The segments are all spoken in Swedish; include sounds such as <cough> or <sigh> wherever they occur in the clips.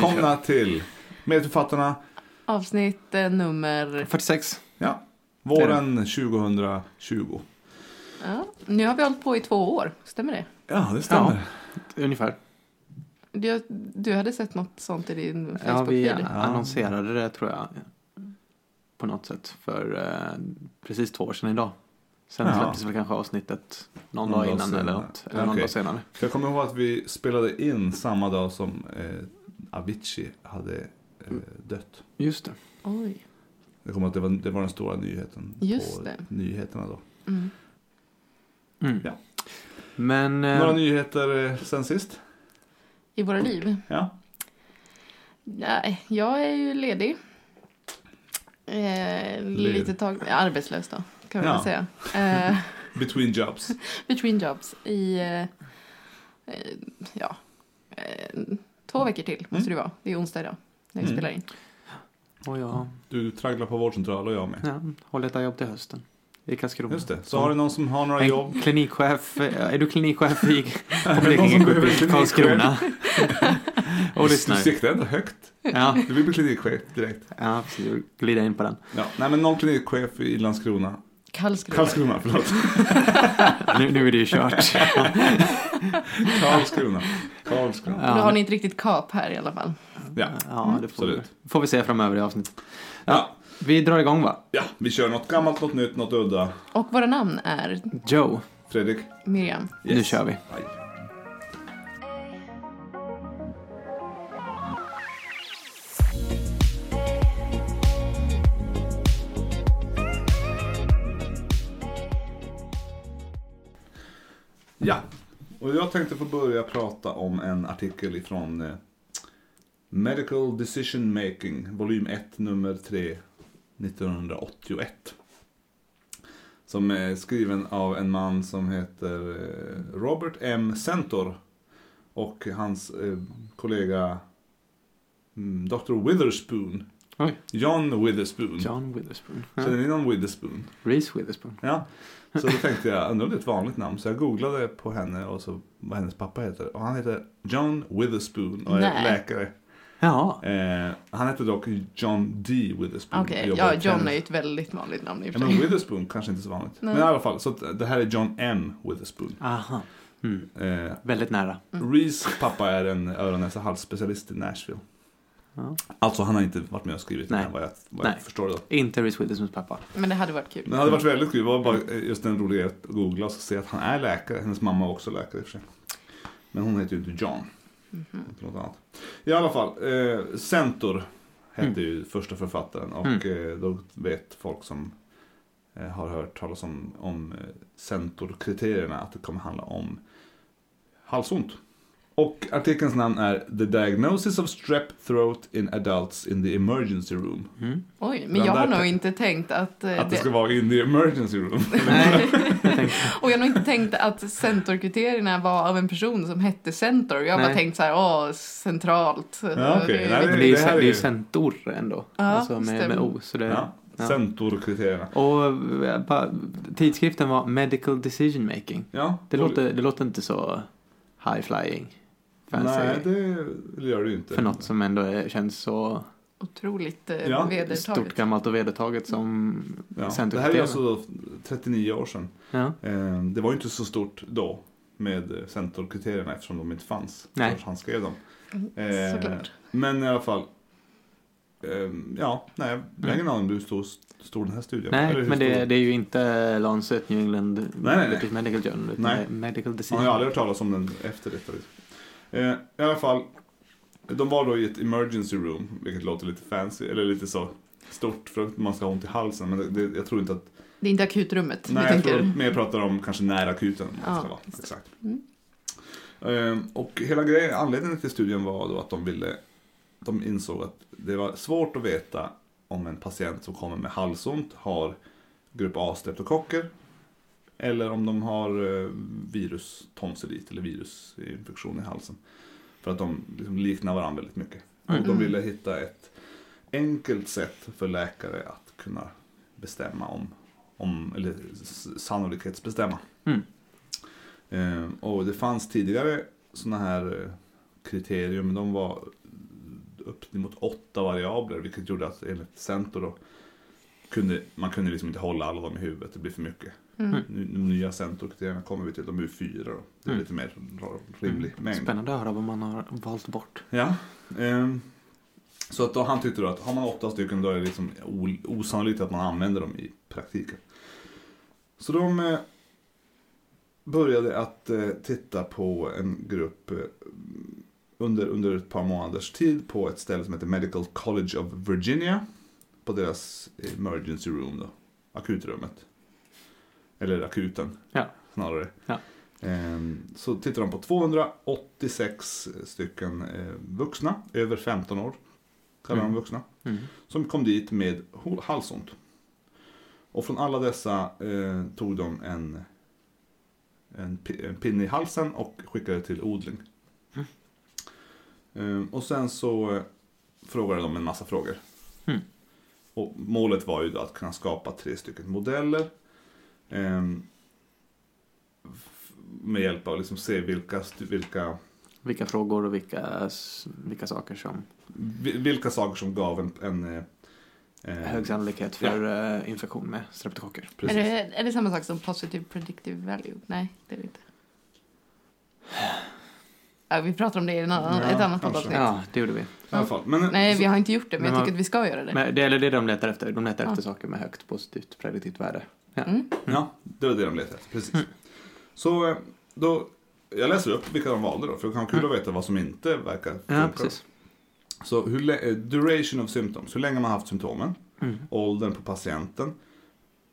Välkomna till Medförfattarna, Avsnitt eh, nummer... 46. ja, våren 2020. Ja, nu har vi hållit på i två år, stämmer det? Ja, det stämmer. Ungefär. Du, du hade sett något sånt i din Ja, vi annonserade det tror jag. På något sätt för eh, precis två år sedan idag. Sen Ja. släpptes väl kanske avsnittet någon, Någon dag dag innan eller senare. något. Eller någon Okej. dag senare. För jag kommer ihåg att vi spelade in samma dag som eh, Avicii hade eh, dött. Just det. Oj. Jag kommer att det var, det var den stora nyheten Just på det. nyheterna då. Mm. Mm. Ja. Men eh, Några nyheter eh, sen sist? I våra liv? Ja. Nej, jag är ju ledig. Eh, lite tag... Arbetslös då, kan vi Ja. väl säga. <laughs> Eh, Between jobs. <laughs> between jobs i... Eh, eh, ja. Två veckor till måste det vara. Det är onsdag idag när vi Mm. spelar in. och jag Du tragglar på vårdcentral och jag med. ja, håller ett jobb till hösten. I Karlskrona. Just det. Så har du någon som har några En jobb? klinikchef. eh, Är du klinikchef i, <laughs> Blekinge klinikchef? Karlskrona? <laughs> och Du siktar ändå högt. Ja, Du vill bli klinikchef direkt. ja precis. Glida in på den. Ja. Nej men någon klinikchef i Landskrona. Karlskrona. Karlskrona, förlåt. <laughs> Nu, nu är det ju kört. <laughs> Karlskrona. Karlskrona. Ja, Då har ni ett riktigt kap här i alla fall. Ja. Ja, det får, vi, Absolut. får vi se framöver i avsnittet. Ja. Vi drar igång va? ja, vi kör något gammalt, något nytt, något udda. Och våra namn är Joe, Fredrik? Miriam. nu kör vi. Aj. Ja, och jag tänkte få börja prata om en artikel ifrån eh, Medical Decision Making, volym 1, nummer 3, 1981. Som är skriven av en man som heter eh, Robert M. Centor och hans eh, kollega mm, Dr. Witherspoon. Oj. John Witherspoon. John Witherspoon. Känner Ja. ni någon Witherspoon? Reese Witherspoon. Ja. Så då tänkte jag, undrar om det är ett vanligt namn. Så jag googlade på henne och så vad hennes pappa heter. Och han heter John Witherspoon och är Nej. läkare. Ja, Eh, han heter dock John D. Witherspoon. Okej, jobbar ja, John är ju ett väldigt vanligt namn i och Ja, för men sig. Witherspoon kanske inte är så vanligt. Nej. Men i alla fall, så det här är John M. Witherspoon. aha. Mm. Eh, Väldigt nära. Rees pappa är en öron näsa halsspecialist i Nashville. Ja. Alltså han har inte varit med och skrivit Nej. det här vad jag, vad jag förstår det. Inte Reese Witherspoons pappa. Men det hade varit kul. Det hade varit väldigt kul. Det var bara just en rolig grej att googla och se att han är läkare. Hennes mamma var också läkare i och för sig. Men hon heter ju inte John. Mhm. Annat. I alla fall, eh, Centor hette Mm. ju första författaren. Och Mm. eh, då vet folk som eh, har hört talas om, om eh, Centor-kriterierna att det kommer handla om halsont. Och artikelns namn är The Diagnosis of Strep Throat in Adults in the Emergency Room. Mm. Oj, men Den jag har nog inte tänkt att... eh, Att det ska vara in the emergency room. <laughs> Nej, Och jag har nog inte tänkt att centorkriterierna var av en person som hette Centor. Jag har bara tänkt så här, åh, centralt. Ja, okej. Det- Nej, det är ju det är det är ju centor ändå. Ja, alltså med, med. O. Så det, Ja, ja. Centor-kriterierna. Och eh, tidskriften var Medical Decision Making. Ja, Det låter, det låter inte så high flying. Fancy. Nej, det gör det ju inte. För något som ändå är, känns så Otroligt eh, Ja, vedertaget. stort, gammalt och vedertaget som Ja, det här är centerkriterierna. alltså 39 år sedan. Ja. Eh, Det var ju inte så stort då med Centor-kriterierna eftersom de inte fanns. Nej. han skrev dem. Mm, Eh, Såklart. Men i alla fall. eh, Ja, nej, jag har ingen aning om hur stor, stor den här studien. Eller Nej, men det, det är ju inte Lancet New England Nej, nej, nej. Medical Journal utan Nej. Medical Man Decision. har ju aldrig hört talas om den efter detta. liksom. Eh, I alla fall, de var då i ett emergency room, vilket låter lite fancy, eller lite så stort för att man ska ha ont i halsen. Men det, det, jag tror inte att, Det är inte akutrummet nej jag tänker. tror mer pratar om kanske nära akuten. Ja. Exakt. Mm. Eh, och hela grejen, anledningen till studien var då att de ville, de insåg att det var svårt att veta om en patient som kommer med halsont har grupp A-streptokocker eller om de har eh, virus tonsillit eller virusinfektion i halsen. För att de liksom liknar varandra väldigt mycket. Och de Mm. ville hitta ett enkelt sätt för läkare att kunna bestämma om, om eller sannolikhetsbestämma. Mm. Eh, och det fanns tidigare sådana här eh, kriterier, men de var uppemot åtta variabler vilket gjorde att enligt Center då kunde, man kunde liksom inte hålla alla dem i huvudet, det blir för mycket. Mm. Nu, de nya Center-kriterierna kommer vi till, de är fyra då. Det är Mm. lite mer rimlig mängd. Spännande att höra vad man har valt bort. Ja. ehm, så att då, han tyckte då att har man åtta stycken då är det liksom osannolikt att man använder dem i praktiken. Så de eh, började att eh, titta på en grupp eh, under, under ett par månaders tid på ett ställe som heter Medical College of Virginia. På deras emergency room då, akutrummet. Eller akuten Ja. snarare. Ja. Ehm, Så tittar de på 286 stycken eh, vuxna, över 15 år, kallar de Mm. vuxna, Mm. som kom dit med halsont. Och från alla dessa eh, tog de en, en, en pinne i halsen och skickade till odling. Mm. Ehm, och sen så eh, frågade de en massa frågor. Mm. Och målet var ju då att kunna skapa tre stycken modeller. Ehm, med hjälp av liksom se vilka, vilka, Vilka frågor och vilka, vilka saker som vi- vilka saker som gav en, en eh, eh, hög sannolikhet för eh, infektion med streptokocker. Precis. Är, det, är det samma sak som positive predictive value? Nej, det är det inte. <sighs> Ja, vi pratar om det i en annan, Ja, ett annat poddavsnitt. Ja, det gjorde vi. I alla fall. Men, Nej, så, vi har inte gjort det, men, Men jag tycker att vi ska göra det. Men det, eller det de letar efter. De letar Ja. efter saker med högt positivt prediktivt värde. Ja. Mm. Ja, det var det de letade efter. Precis. Mm. Så eh, då, jag läser upp vilka de valde då, för det kan vara kul Mm. att veta vad som inte verkar funka. Ja, precis. Så hur, eh, duration of symptoms, hur länge man har haft symptomen, Mm. åldern på patienten,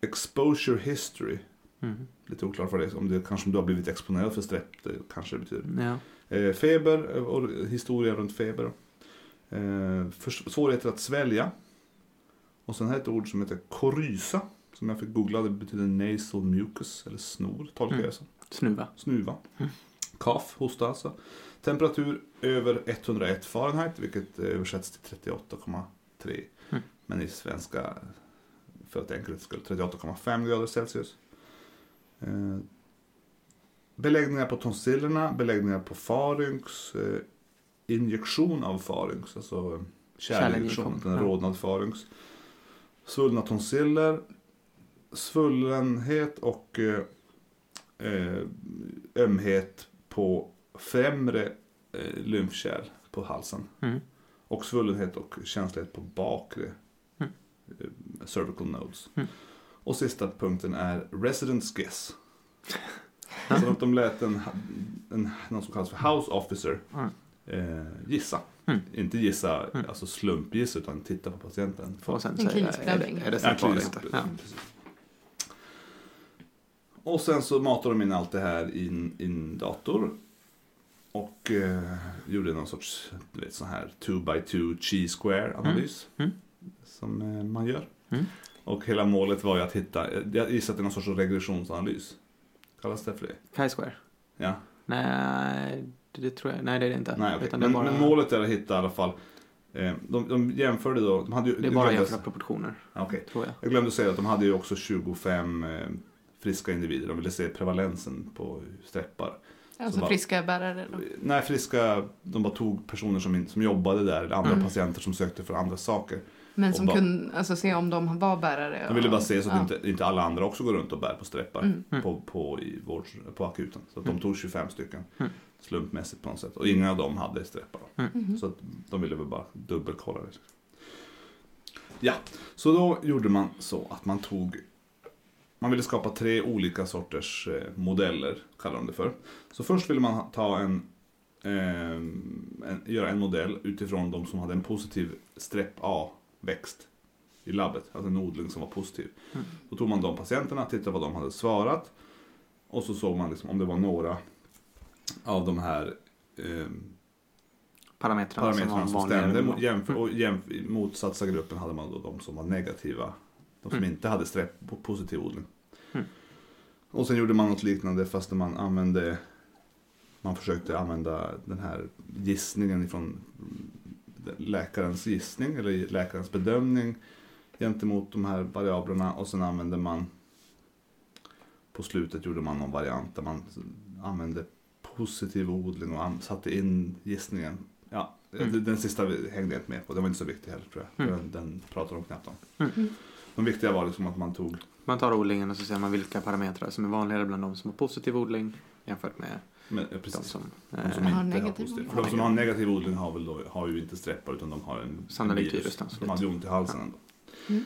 exposure history, Mm. lite oklart vad det är, om det kanske du har blivit exponerad för strepp, det kanske det betyder. Ja. Eh, feber eh, och historia runt feber. Eh, för, svårigheter att svälja. Och sen här ett ord som heter korysa. Som jag fick googla, det betyder nasal mucus, eller snor, tolkar Mm. jag det som. Snuva. Snuva. Mm. Kaf, hosta alltså. Temperatur över 101 Fahrenheit, vilket eh, översätts till 38,3. Mm. Men i svenska, för att enkelhets skull, 38,5 grader Celsius. Eh, beläggningar på tonsillerna, beläggningar på farynx, eh, injektion av farynx, alltså kärlinjektion, en rodnad farynx. Svullna tonsiller, svullenhet och eh, eh, ömhet på främre eh, lymfkärl på halsen. Mm. Och svullenhet och känslighet på bakre Mm. eh, cervical nodes. Mm. Och sista punkten är residence guess. <laughs> Så att de lät en, en, någon som kallas för house officer Mm. eh, gissa. Mm. Inte gissa, Mm. alltså slumpgissa, utan titta på patienten. Och sen En klinisk är, bedömning. det- är det Ja, klinisk-? Ja. precis. Och sen så matade de in allt det här i en, dator. Och eh, gjorde någon sorts, du vet sån här 2x2 cheese square analys. Mm. Som eh, man gör. Mm. Och hela målet var ju att hitta, eh, jag gissar att det är någon sorts regressionsanalys. Kallas det för det? Chi-square? Ja. Nej, det, tror jag. Nej, det är det inte. Nej. Utan men, bara, men målet är att hitta i alla fall. Eh, de, de jämförde då, de hade ju, det är bara glömde jämföra proportioner, okej. tror jag. Jag glömde säga att de hade ju också 25 eh, friska individer. De ville se prevalensen på streppar. Alltså bara- friska bärare då. Nej, friska, de bara tog personer som, som jobbade där eller andra Mm. patienter som sökte för andra saker. Men som bara- kunde alltså, se om de var bärare. De ville bara se så att ja. inte, inte alla andra också går runt och bär på streppar Mm. Mm. på, på, i vård, på akuten. Så att de Mm. tog 25 stycken Mm. slumpmässigt på något sätt. Och ingen av dem hade streppar. Då. Mhm. Så att de ville väl bara dubbelkolla det. Ja, så då gjorde man så att man tog man ville skapa tre olika sorters eh, modeller, kallar de det för. Så först ville man ta en, eh, en, göra en modell utifrån de som hade en positiv strepp A-växt i labbet, alltså en odling som var positiv. Mm. Då tog man de patienterna, tittade vad de hade svarat och så såg man liksom om det var några av de här eh, Parametrarna, parametrarna som vanligare. stämde. Mot, jämf- Mm. och jämf- motsatsa gruppen hade man då de som var negativa. De som Mm. inte hade strepp på positiv odling. Mm. Och sen gjorde man något liknande fast man använde man försökte använda den här gissningen ifrån läkarens gissning eller läkarens bedömning gentemot de här variablerna och sen använde man på slutet gjorde man någon variant där man använde positiv odling och satte in gissningen. Ja, Mm. Den, sista hängde jag inte med på, den var inte så viktig heller tror jag. Mm. Den, den pratar de knappt om. Mm. De viktiga var liksom att man tog Man tar odlingen och så ser man vilka parametrar som är vanligare bland de som har positiv odling jämfört med eh, de precis, som... de Eh, som har inte har negativ positiv. odling. För de som har negativ odling har, väl då, har ju inte streppar utan de har en Sannolikt en virus, De hade ju ont i halsen ändå. Mm.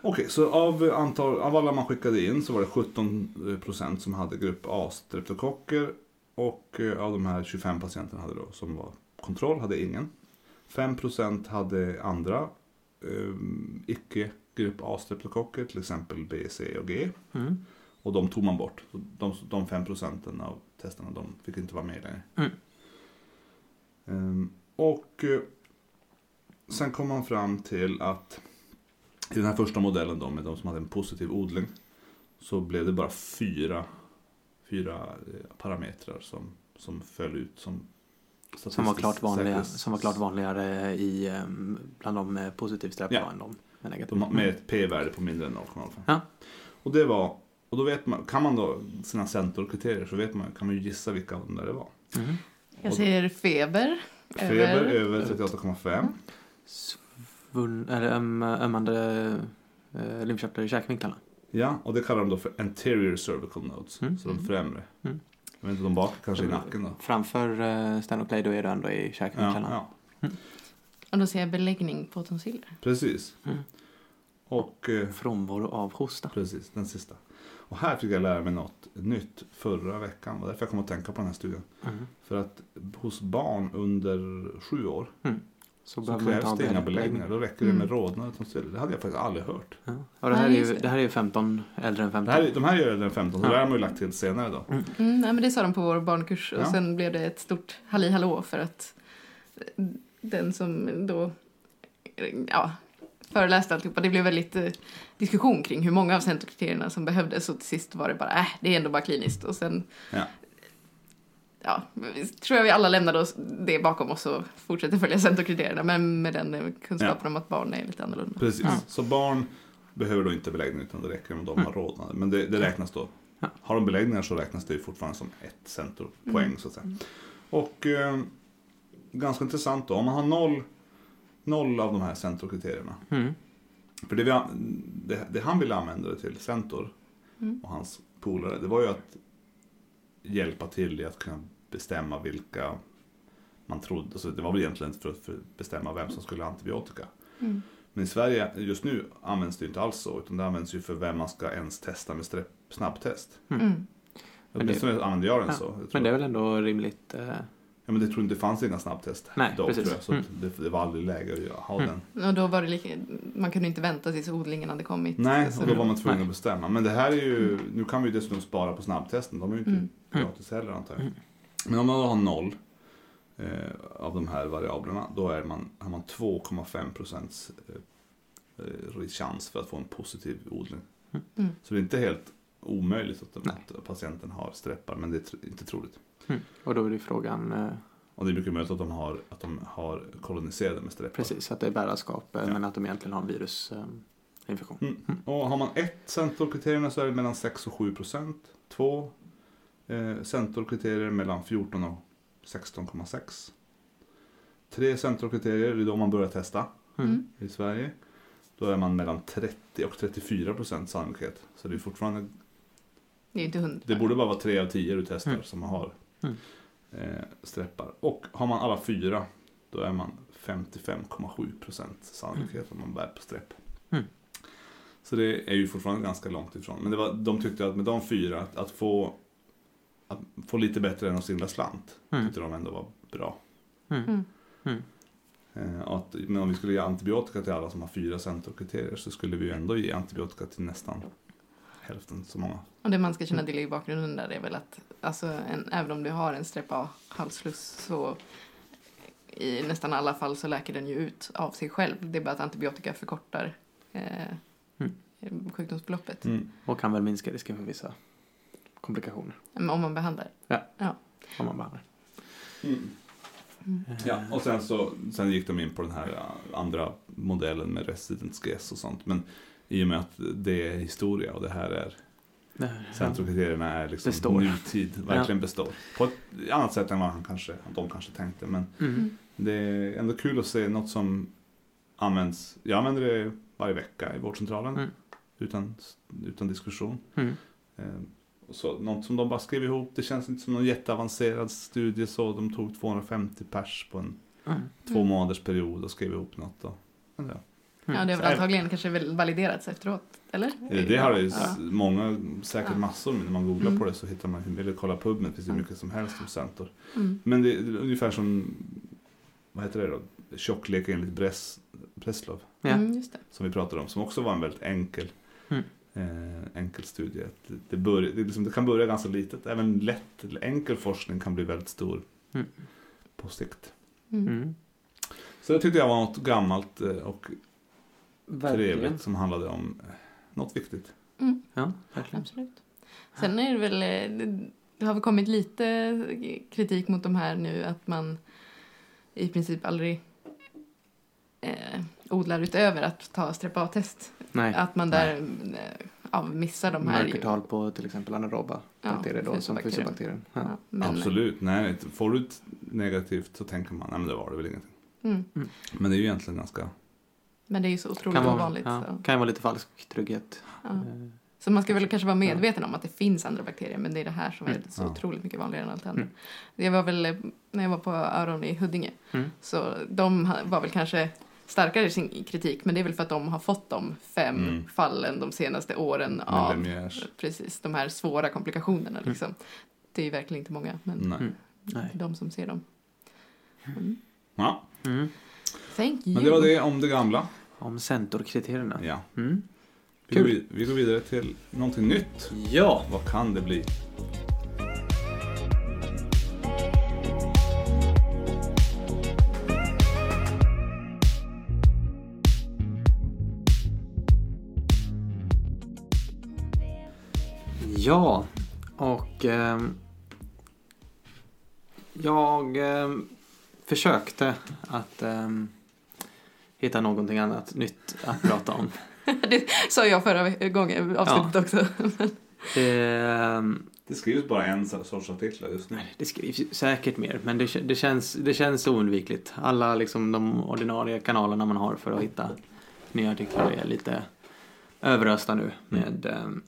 Okej, så av, antal, av alla man skickade in så var det 17 procent som hade grupp A streptokocker och eh, av de här 25 patienterna hade då, som var kontroll hade ingen. 5 procent hade andra eh, icke grupp A streptokocker, till exempel B, C och G. Mm. Och de tog man bort. De, de 5 procenten av testerna de fick inte vara med längre. Mm. Ehm, och eh, sen kom man fram till att i den här första modellen då med de som hade en positiv odling så blev det bara fyra, fyra eh, parametrar som, som föll ut som Som var, klart vanliga, som var klart vanligare i, eh, bland de med positiv strepp Ja. än de med. De, med ett p-värde på mindre än 0,05. Ja. Och det var, och då vet man, kan man då sina centorkriterier så vet man, kan man ju gissa vilka av de där det var. Mm. Jag ser feber. Feber över 38,5. Svunn, eller öm, ömmande eh, lymfkörtlar i käkvinklarna. Ja, och det kallar de då för anterior cervical nodes. Mm. Så de främre. Mm. Jag vet inte, de bak kanske i nacken då. Framför eh, Stenoclay då är det ändå i Ja, käkvinklarna. ja, Och då ser jag beläggning på tonsiller. precis. Mm. Och eh, Frånvaro av hosta. precis, den sista. Och här fick jag lära mig något nytt förra veckan. Det var därför jag kom att tänka på den här studien. Mm. För att hos barn under sju år Så, så inte krävs det inga beläggning. beläggningar. Då räcker det med Mm. rodnad tonsiller. Det hade jag faktiskt aldrig hört. Ja. Och det, här är ju, det. här är ju 15, äldre än 15. Det här, är- de här gör den 15, så Ja. det här har man ju lagt till senare då. Mm, nej, men det sa de på vår barnkurs och Ja. sen blev det ett stort halli hallå för att den som då ja, föreläste alltihopa, det blev väldigt eh, diskussion kring hur många av centerkriterierna som behövdes och till sist var det bara, äh, det är ändå bara kliniskt och sen Ja. Ja, tror jag vi alla lämnade oss det bakom oss och fortsätter följa centerkriterierna men med den eh, kunskapen om att barn är lite annorlunda. Precis. Ja. Så barn behöver då inte beläggning utan det räcker om de har rodnader. Men det, det räknas då. Ja. Har de beläggningar så räknas det ju fortfarande som ett centerpoäng Mm. så att säga. Och eh, ganska intressant då. Om man har noll, noll av de här centerkriterierna. Mm. För det, vi, det, det han ville använda det till, Centor Mm. och hans polare, det var ju att hjälpa till i att kunna bestämma vilka man trodde, alltså det var väl egentligen för att för att bestämma vem som skulle ha antibiotika. Mm. Men i Sverige just nu används det ju inte alls så, utan det används ju för vem man ska ens testa med snabbtest. Mm. Men det- Åtminstone använder jag den Ja, så. Jag Men det är väl ändå rimligt. Eh, ja, men det tror inte det fanns inga snabbtest Nej, då, precis. tror jag, så Mm. det, det var aldrig läge att ha Mm. den. Och då var det lika, man kunde inte vänta tills odlingen hade kommit. Nej, Så och då var man Nej. tvungen att bestämma. Men det här är ju, nu kan vi ju dessutom spara på snabbtesten, de är ju inte Mm. gratis heller antar jag. Mm. Men om man då har noll eh, av de här variablerna, då är man, har man 2,5 procents eh, eh, chans för att få en positiv odling. Mm. Så det är inte helt omöjligt att, Nej. att patienten har streppar, men det är tr- inte troligt. Mm. Och då är det frågan, eh, Och det är mycket möjligt att de har, att de har koloniserade med streppar. precis, att det är bärarskap eh, Ja. men att de egentligen har en virusinfektion. Mm. Och har man ett centorkriterierna så är det mellan 6 och 7 procent. Två eh, centorkriterier mellan 14 och 16,6. Tre centorkriterier, det är då man börjar testa Mm. Mm. i Sverige. Då är man mellan 30 och 34 procent sannolikhet. Så det är fortfarande, Det är inte hundra. det borde bara vara tre av tio du testar Mm. som har Mm. eh, streppar. Och har man alla fyra, då är man 55,7 procent sannolikhet om man bär på strepp. Mm. Så det är ju fortfarande ganska långt ifrån. Men det var, de tyckte att med de fyra, att, att få att få lite bättre än att singla slant, Mm. tyckte de ändå var bra. Mm. Mm. Mm. Eh, att, men om vi skulle ge antibiotika till alla som har fyra centerkriterier så skulle vi ju ändå ge antibiotika till nästan hälften så många. Och det man ska känna till i bakgrunden där är väl att alltså, en, även om du har en strepp A-halsfluss så i nästan alla fall så läker den ju ut av sig själv. Det är bara att antibiotika förkortar eh, Mm. sjukdomsförloppet. Och kan väl minska risken för vissa komplikationer Men Om man behandlar. om man behandlar. Mm. Ja, och sen, så, sen gick de in på den här eh, andra modellen med resident guess och sånt. Men i och med att det är historia och det här är Centrumkriterierna är liksom Består. nutid, verkligen består. På ett annat sätt än vad han kanske, de kanske tänkte. Men Mm. det är ändå kul att se något som används. Jag använder det varje vecka i vårdcentralen. Mm. Utan, utan diskussion. Mm. Eh, och så, något som de bara skrev ihop. Det känns inte som någon jätteavancerad studie. Så de tog 250 pers på en Mm. två månaders period och skrev ihop något. Och, ja. Mm. Ja, det har väl antagligen kanske validerats efteråt, eller? Det har det ju Ja. många, säkert Ja. massor. När man googlar Mm. på det så hittar man, eller kollar PubMed, finns det Ja. mycket som helst om Centor. Mm. Men det är ungefär som, vad heter det då? Tjocklek enligt Bress, Breslov. Ja. Mm, just det. Som vi pratade om, som också var en väldigt enkel, Mm. eh, enkel studie. Det, det, börjar, det, liksom, det kan börja ganska litet. Även lätt, eller enkel forskning kan bli väldigt stor Mm. på sikt. Mm. Mm. Så det tyckte jag var något gammalt eh, och Verkligen. trevligt som handlade om eh, något viktigt. Mm. Ja, verkligen. Absolut. Sen är det väl, eh, det- har väl kommit lite kritik mot de här nu att man i princip aldrig eh, odlar utöver att ta strepa-test. Nej. Att man där eh, ja, missar de här. Mörkertal på till exempel anaeroba Ja, bakterier då, som fusobakterier. Ja. Ja, men, Absolut, nej, får du ett negativt så tänker man, nej men det var det väl ingenting. Mm. Men det är ju egentligen ganska, Men det är ju så otroligt Kan vara, ovanligt. ja, Så. kan ju vara lite falsk trygghet. Ja. Eh, så man ska väl kanske vara medveten om att det finns andra bakterier men det är det här som är Mm. så Ja. otroligt mycket vanligare än allt annat. Mm. Det var väl när jag var på Öron i Huddinge Mm. så de var väl kanske starkare i sin kritik men det är väl för att de har fått de fem Mm. fallen de senaste åren av precis de här svåra komplikationerna Mm. liksom. Det är ju verkligen inte många men nej. Mm. Nej. de som ser dem. Mm. Ja, Mm. Thank you. men det var det om det gamla. Om centorkriterierna. Ja. Mm. Vi, Kul. går, vid- vi går vidare till någonting nytt. Ja! Vad kan det bli? Ja, och ehm, jag ehm, försökte att ehm, hitta någonting annat nytt att prata om. <laughs> det sa jag förra gången, avsnittet också. <laughs> Ehm, Det skrivs bara en sorts artiklar just nu. det skrivs ju säkert mer, men det, det, känns, det känns oundvikligt. Alla liksom, de ordinarie kanalerna man har för att hitta nya artiklar är lite överösta nu med ehm,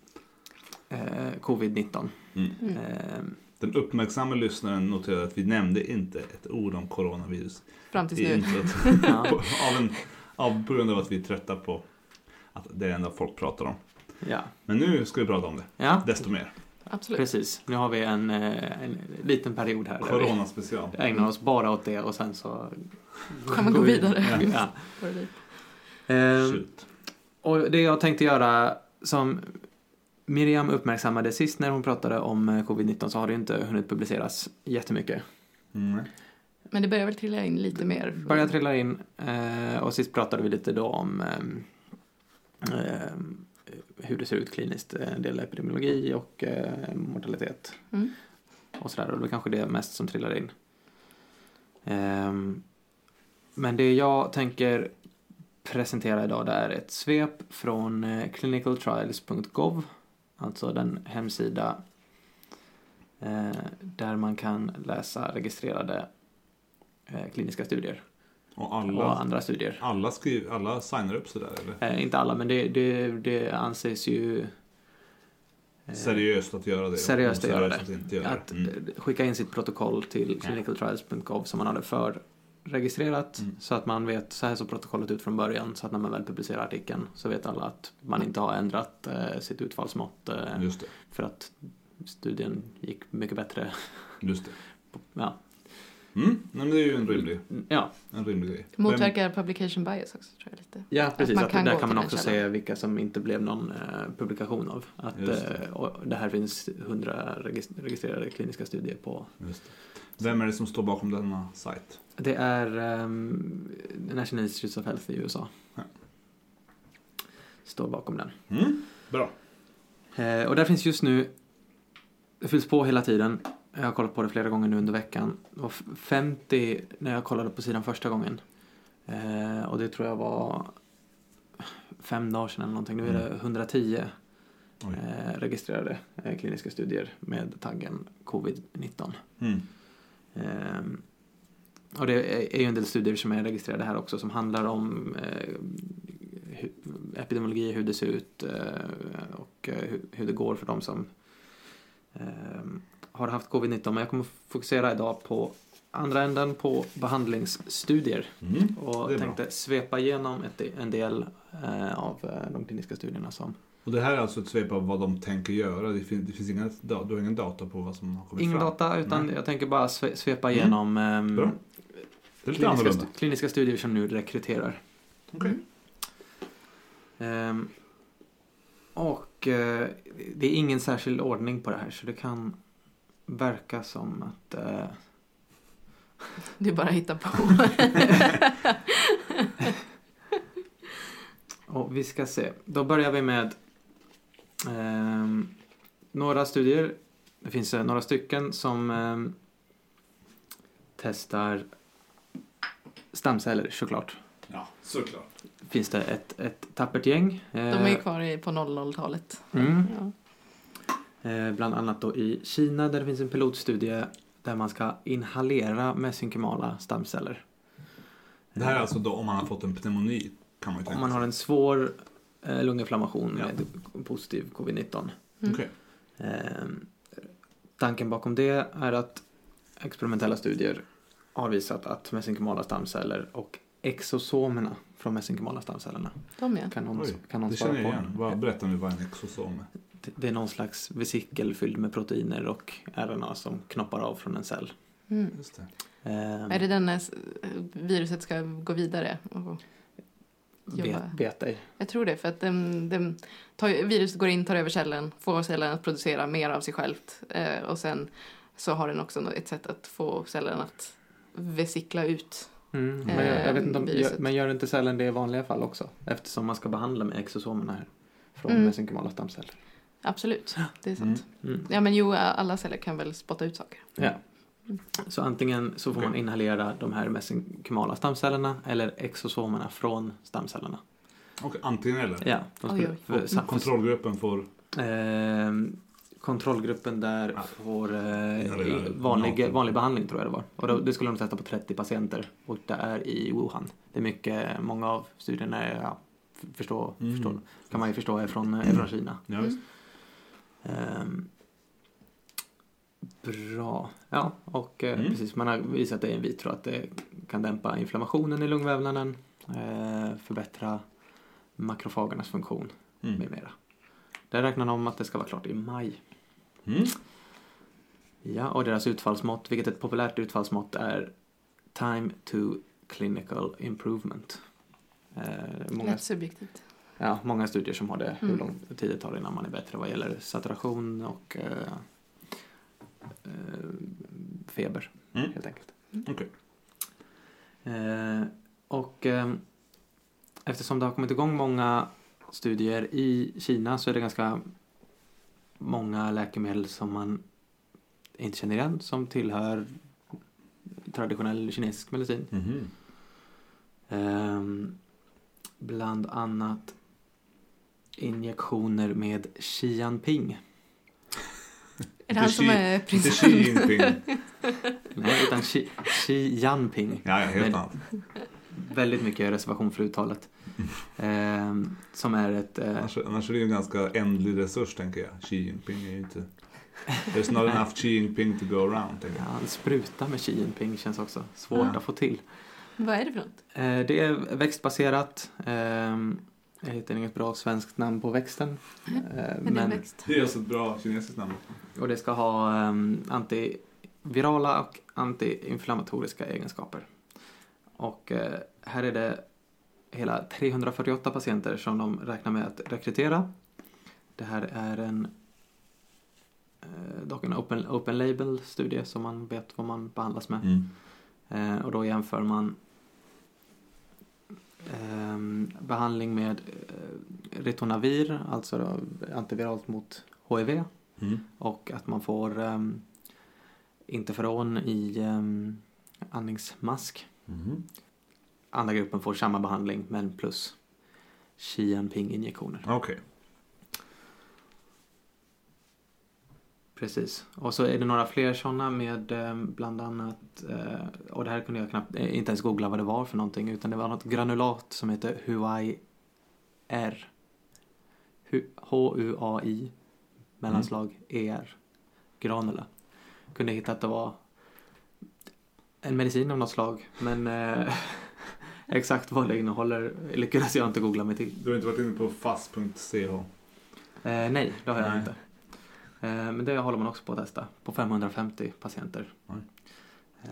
eh, covid-19. Mm. Mm. Den uppmärksamma lyssnaren noterade att vi nämnde inte ett ord om coronavirus Fram tills i nu. <laughs> ja, av en, av, på grund av att vi är trötta på att det är det enda folk pratar om. ja, Men nu ska vi prata om det, ja, desto mer. Absolut. precis. Nu har vi en, eh, en liten period här där vi Corona special. ägnar oss bara åt det och sen så Kan man gå vidare? Ja. Ehm, Shoot. och det jag tänkte göra som Miriam uppmärksammade sist när hon pratade om eh, covid-19 så har det ju inte hunnit publiceras jättemycket. Mm. Men det börjar väl trilla in lite mer. Börjar trilla in eh, och sist pratade vi lite då om ehm, hur det ser ut kliniskt, eh, en del epidemiologi och eh, mortalitet Mm. och sådär. Och det var kanske det mest som trillade in. Ehm, men det jag tänker presentera idag det är ett svep från eh, clinicaltrials.gov, alltså den hemsida eh, där man kan läsa registrerade eh, kliniska studier Och och alla, andra studier. alla, skriver, alla signar upp sådär eller? Eh, inte alla, men det, det, det anses ju eh, Seriöst att göra det. och seriöst att göra det. Att att. Mm. skicka in sitt protokoll till clinicaltrials.gov som man hade förregistrerat Mm. så att man vet, så här såg protokollet ut från början så att när man väl publicerar artikeln så vet alla att man inte har ändrat eh, sitt utfallsmått eh, Just det. för att studien gick mycket bättre. Just det. <laughs> Ja, Mm. Nej, men det är ju en rimlig, ja, en rimlig grej. Motverkar publication bias också tror jag lite. ja precis. man Att där kan man också se vilka som inte blev någon eh, publikation av. Att det. eh, det här finns 100 regis- registrerade kliniska studier på Just det. Vem är det som står bakom denna sajt? Det är um, National Institutes of Health i USA. Ja. Står bakom den. Mm. Bra. Eh, och där finns just nu, det fylls på hela tiden. Jag har kollat på det flera gånger nu under veckan. Och 50 när jag kollade på sidan första gången. Eh, och det tror jag var fem dagar sedan eller någonting. Nu är det Mm. 110 Oj. eh, registrerade eh, kliniska studier med taggen covid-19. Mm. Ehm, och det är ju en del studier som är registrerade här också som handlar om eh, epidemiologi, hur det ser ut eh, och eh, hur, det går för de som ehm, har haft covid-19. Men jag kommer fokusera idag på andra änden på behandlingsstudier Mm. och är bra. tänkte svepa igenom ett, en del av de kliniska studierna som Och det här är alltså ett svep av vad de tänker göra. Det finns, det finns inga, du har ingen data på vad som har kommit Ingen fram? data, utan Nej. jag tänker bara sve- svepa Mm. igenom är lite kliniska, stu- kliniska studier som nu rekryterar. Okej. Ehm, och eh, det är ingen särskild ordning på det här så det kan verka som att eh, Du bara hittar på. <laughs> och vi ska se. Då börjar vi med ehm, några studier. Det finns eh, några stycken som ehm, testar stamceller såklart. Ja, såklart. Finns det ett, ett tappert gäng. De är Eh, kvar i- på 00-talet. Mm. Ja. Eh, bland annat då i Kina där det finns en pilotstudie där man ska inhalera mesenkymala stamceller. Det här är alltså då om man har fått en pneumoni kan man ju tänka Om man har en svår eh, lunginflammation Ja. med positiv covid-19. Mm. Okej. Eh, tanken bakom det är att experimentella studier har visat att mesenkymala stamceller och exosomerna från mesenkymala stamcellerna De ja. kan någon, Oj, kan någon Det svara känner jag på. igen. Vad, berätta nu vad en exosom är. Det- Det är någon slags vesikel fylld med proteiner och RNA som knoppar av från en cell. Mm. Just det. Eh, Är det den när viruset ska gå vidare? Och- jobba? vet ej. Jag tror det, för att den, den tar, viruset går in, tar över cellen, får cellen att producera mer av sig självt eh, och sen så har den också ett sätt att få cellen att vesikla ut. Mm, men Eh, jag, jag vet inte om, gör, men gör inte cellen det i vanliga fall också? Eftersom man ska behandla med exosomerna här. Från Mm. mesenkymala stamceller. Absolut, det är sant. Mm. Ja men jo, alla celler kan väl spotta ut saker. Ja. Så antingen så får man inhalera de här mesenkymala stamcellerna eller exosomerna från stamcellerna. Och antingen eller. Ja, de Oj, oj. för, Och sa- kontrollgruppen får... Ehm, kontrollgruppen där Ja. får eh, vanlig, vanlig behandling tror jag det var. Och då, det skulle de testa på 30 patienter och det är i Wuhan. Det är mycket, många av studierna är, ja, förstå, Mm. förstå, kan man ju förstå är från, är från Kina. Ja, visst. Bra. Ja, och eh, Mm. precis, man har visat det in vitro att det kan dämpa inflammationen i lungvävnaden, eh, förbättra makrofagernas funktion Mm. med mera. Där räknar de om att det ska vara klart i maj. Mm. Ja, och deras utfallsmått, vilket ett populärt utfallsmått är Time to Clinical Improvement. Eh, många, Lätt subjektivt. ja, många studier som har det, hur Mm. lång tid det tar innan man är bättre vad gäller saturation och eh, feber, Mm. helt enkelt. Okej. Eh, och eh, eftersom det har kommit igång många studier i Kina så är det ganska många läkemedel som man inte känner igen som tillhör traditionell kinesisk medicin. Mhm. Ehm, bland annat injektioner med Xi Jinping. Är det han som är Inte prins? Xi Jinping. <laughs> Nej, utan Xi, Xi Jinping. Ja, ja, helt annat. Väldigt mycket reservation för uttalet. <laughs> Ehm, som är ett... Eh, Annars, annars är det ju en ganska ändlig resurs, tänker jag. Xi Jinping är ju inte... There's not enough Xi Jinping to go around, tänker ja, jag. han sprutar med Xi Jinping känns också svårt Ja. att få till. Vad är det för något? Eh, det är växtbaserat. Jag hittar inget bra svenskt namn på växten. En men, växt? Det är alltså ett bra kinesiskt namn. och det ska ha um, antivirala och antiinflammatoriska egenskaper. Och eh, här är det hela 348 patienter som de räknar med att rekrytera. Det här är en eh, dock en open, open label studie som man vet vad man behandlas med. Mm. Eh, och då jämför man behandling med eh, ritonavir, alltså antiviralt mot HIV Mm. och att man får um, interferon i um, andningsmask. Mhm. Andra gruppen får samma behandling men plus Xi Jinping-injektioner. Okej. Precis. Och så är det några fler sådana med eh, bland annat, eh, och det här kunde jag knappt, eh, inte ens googla vad det var för någonting, utan det var något granulat som heter HUAI-R. Hu- H-U-A-I mellanslag E-R. Granula. Kunde hitta att det var en medicin av något slag, men <laughs> exakt vad det innehåller lyckades jag inte googla mig till. Du har inte varit inne på fast.ch? Eh, nej, det har jag Nej. inte. Eh, men det håller man också på att testa på 550 patienter. Eh,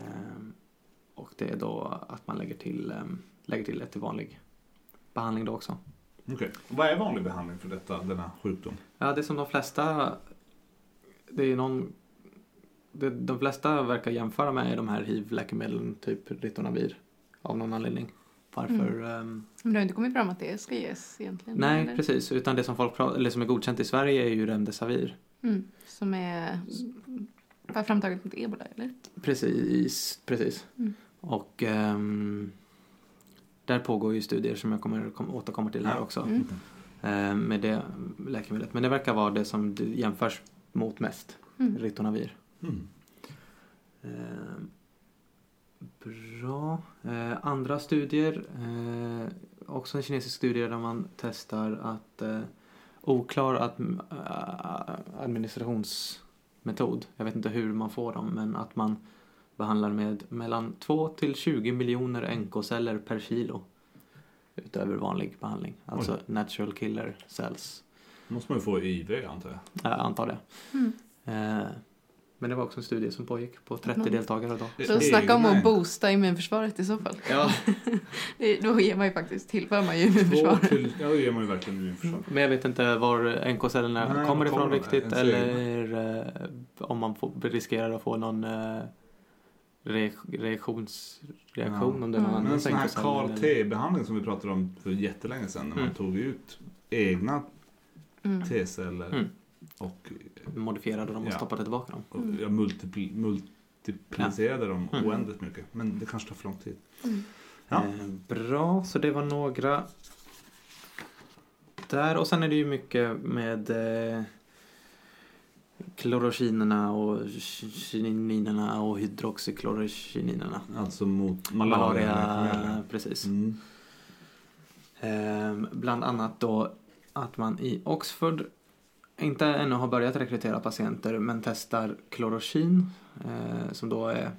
och det är då att man lägger till, eh, lägger till ett till vanlig behandling då också. Okej. Vad är vanlig behandling för detta, denna sjukdom? Ja, det är som de flesta, det är någon, det, de flesta verkar jämföra med de här hiv-läkemedlen, typ Ritonavir, av någon anledning. Varför? ehm, Men det har inte kommit fram att det ska ges egentligen? nej, eller? precis. Utan det som, folk, eller som är godkänt i Sverige är ju Remdesivir. Mm. Som är var framtaget mot ebola, eller? Precis, precis. Mm. Och ehm, där pågår ju studier som jag kommer kom, återkommer till här också. Mm. ehm, med det läkemedlet. Men det verkar vara det som det jämförs mot mest. Mm. Ritonavir. Mm. Ehm, bra. Eh, andra studier. Eh, också en kinesisk studie där man testar att eh, oklar äh, administrationsmetod. Jag vet inte hur man får dem men att man behandlar med mellan 2 till 20 miljoner NK-celler per kilo utöver vanlig behandling. Alltså natural killer cells. måste man ju få IV antar jag. Jag antar det. Mm. Men det var också en studie som pågick på 30 Mm. deltagare då. Så snacka om att boosta immunförsvaret i så fall. Ja, <laughs> Det, då ger man ju faktiskt, tillför man ju immunförsvaret. till, ja, det ger man ju verkligen immunförsvar. men jag vet inte var NK-cellerna Nej, kommer ifrån riktigt eller eh, om man får, riskerar att få någon eh, re, reaktionsreaktion Ja. om det är någon Mm. Men annan en sån här NK-cell CAR eller- T-behandling som vi pratade om för jättelänge sedan när man Mm. tog ut egna Mm. T-celler Mm. Och, modifierade dem och Ja. stoppade tillbaka dem. och jag multipl, multiplicerade dem Mm. oändligt mycket. Men det kanske tar för lång tid. Mm. Ja. Eh, bra, så det var några där. Och sen är det ju mycket med eh, klorokinerna och kininerna och hydroxyklorokinerna. Alltså mot Malaria, malaria. precis. Mm. Ehm, bland annat då att man i Oxford inte ännu har börjat rekrytera patienter men testar klorokin eh, som då är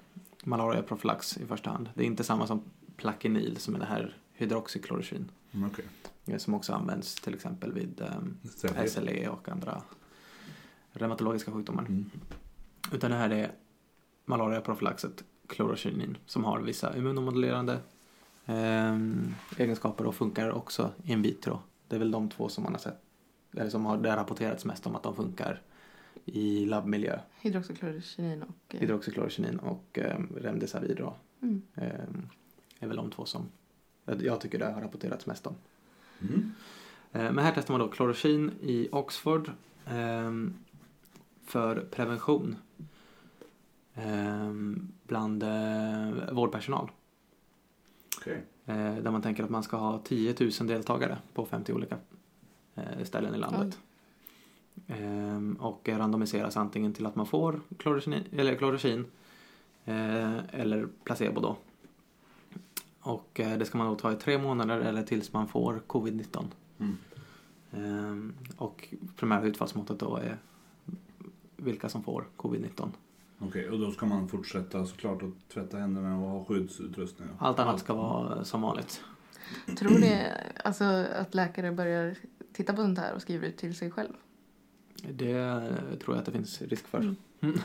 malariaprofylax i första hand. Det är inte samma som Plaquenil som är det här hydroxyklorokin Mm, Okej. eh, som också används till exempel vid Säkerhet. SLE och andra reumatologiska sjukdomar. Mm. Utan det här är malariaprofylaxet klorokinin som har vissa immunomodulerande ehm, egenskaper och funkar också in vitro. Det är väl de två som man har sett, eller som har det har rapporterats mest om att de funkar i labbmiljö. Hydroxyklorokinin och... eh, Hydroxyklorokinin och um, remdesivir då, Mm. ehm, är väl de två som jag tycker det har rapporterats mest om. Mm. Eh, Men här testar man då klorokin i Oxford ehm, för prevention ehm, bland eh, vårdpersonal. Okej. Eh, där man tänker att man ska ha 10 000 deltagare på 50 olika eh, ställen i landet. Ehm, och randomiseras antingen till att man får klorokin, eller, klorokin eh, eller placebo då. Och eh, det ska man då ta i tre månader eller tills man får covid-19. Mm. Ehm, och primära utfallsmåttet då är vilka som får covid-19. Okej, och då ska man fortsätta såklart att tvätta händerna och ha skyddsutrustning. Allt annat ska vara som vanligt. Tror ni alltså, att läkare börjar titta på sånt här och skriver ut till sig själv? Det tror jag att det finns risk för. Mm.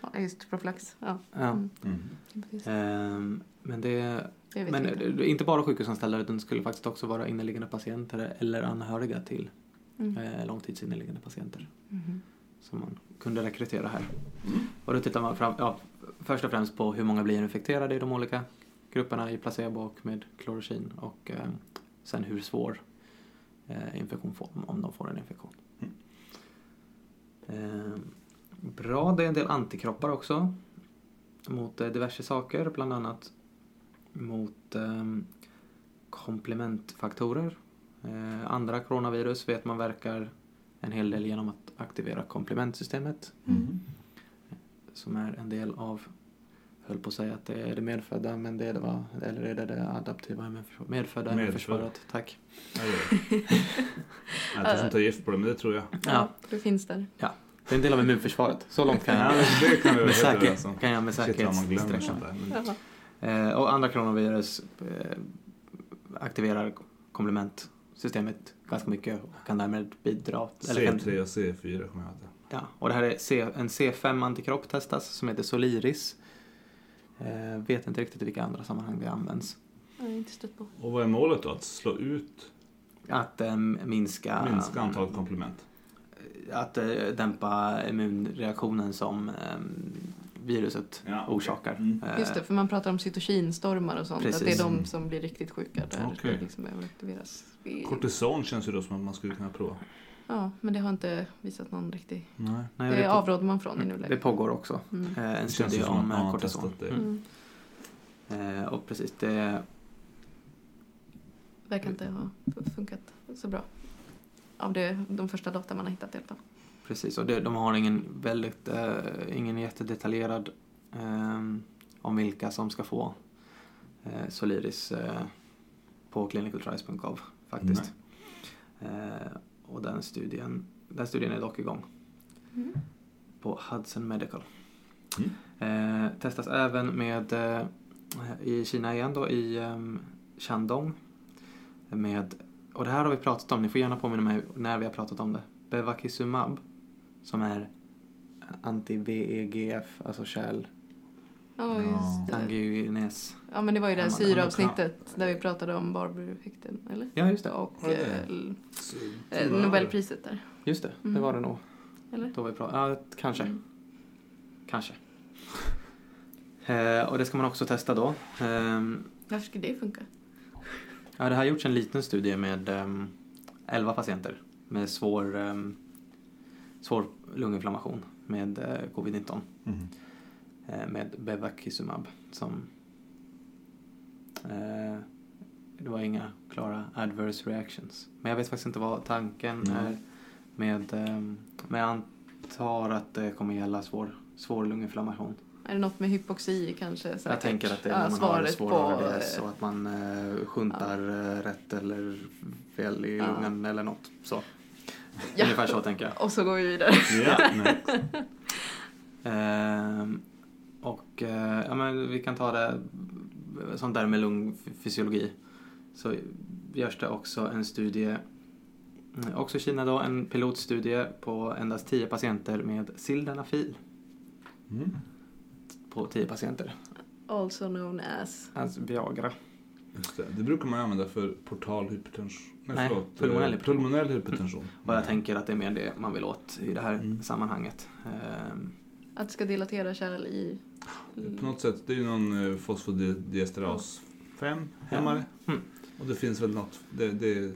Ja, just profylax. Ja, Ja. Mm. Mm. Ehm, men det men inte. inte bara sjukhusanställda utan det skulle faktiskt också vara inneliggande patienter eller anhöriga till Mm. eh, långtidsinneliggande patienter Mhm. som man kunde rekrytera här. Mm. Och då tittar man fram, ja, först och främst på hur många blir infekterade i de olika grupperna i placebo och med klorokin och eh, sen hur svår infektion får om de får en infektion. Mm. Eh, bra, det är en del antikroppar också mot eh, diverse saker, bland annat mot eh, komplementfaktorer. Eh, andra coronavirus vet man verkar en hel del genom att aktivera komplementsystemet Mm. som är en del av, höll på att säga att det är det medfödda, men det är det va? Eller är det det adaptiva? Medfödda Medfödda. immunförsvaret, tack. Ja, det är det. Jag tar sånt här gift på det, men det tror jag. Ja, det finns där. Det är en del av immunförsvaret, så långt kan Ja, jag, men det kan med, säker, om. kan jag med säkerhet sträcka mig. Eh, och andra coronavirus eh, aktiverar komplementsystemet ganska mycket och kan därmed bidra. Eller kan, C3 och C4 kommer jag ihåg. ja, och det här är C, en C5-antikropp testas som heter Soliris. Eh, vet inte riktigt i vilka andra sammanhang det används. Jag har inte stött på. Och vad är målet då? Att slå ut, Att eh, minska, minska antalet komplement? Att eh, dämpa immunreaktionen som eh, viruset Ja, okej. orsakar. Mm. Eh, Just det, för man pratar om cytokinstormar och sånt. Precis. Att det är de som blir riktigt sjuka där Okej. det liksom behöver aktiveras. Kortison känns ju då som att man skulle kunna prova. Ja, men det har inte visat någon riktig... Nej. nej, Det det, avråder man från i det nuläget. pågår också Mm. eh, en Det studie om man eh, kortison. det. Mm. Eh, och precis, det Verkar inte ha funkat så bra. Av det, de första data man har hittat i alla fall. Precis, och det, de har ingen väldigt, eh, ingen jättedetaljerad eh, om vilka som ska få eh, Soliris eh, på clinicaltrials.gov faktiskt. Eh, och den studien, den studien är dock igång Mm. på Hudson Medical. Mm. Eh, testas även med eh, i Kina igen då i eh, Shandong. Med, och det här har vi pratat om, ni får gärna påminna mig när vi har pratat om det. Bevakizumab som är anti-VEGF, alltså kärl, Ja, just det. angiogenes. Ja, men det var ju det här Ja, syravsnittet där vi pratade om Barber-effekten, eller? Ja, just det. Och Var det eh, det? eh, Nobelpriset där, Just det, det Mm. var det nog. eller? Då vi pratade, ja, kanske. Mm. Kanske. <laughs> Eh, och det ska man också testa då. Ehm, Varför skulle det funka? Ja, det har gjorts en liten studie med um, 11 patienter med svår, um, svår lunginflammation med eh, covid-19 Mhm. Eh, med Bevakizumab som eh, det var inga klara adverse reactions. Men jag vet faktiskt inte vad tanken Mm. är med, um, men jag antar att det kommer gälla svår, svår lunginflammation. Är det något med hypoxi kanske? Jag säkert? tänker att det är Ja, när man har svår på, ARDS eh, och att man eh, sjuntar eh, rätt eller fel i Ja. lungan eller något. Så. Ja. Ungefär så tänker jag. <laughs> Och så går vi vidare. Ja. <laughs> Ehm, och eh, ja, men vi kan ta det sånt där med lungfysiologi. Så görs det också en studie, mm, också Kina då, en pilotstudie på endast 10 patienter med sildenafil Mm. på 10 patienter. Also known as. Alltså Viagra. Just det. det brukar man använda för portal hypertension. Nej, Nej, förlåt. pulmonell eh, hypertension. pulmonell hypertension. Och jag tänker att det är mer det man vill åt i det här Mm. sammanhanget. Ehm, Att det ska dilatera kärl i... På något sätt, det är ju någon eh, fosfodiesteras 5 hämmare. Mm. Och det finns väl något, det, det är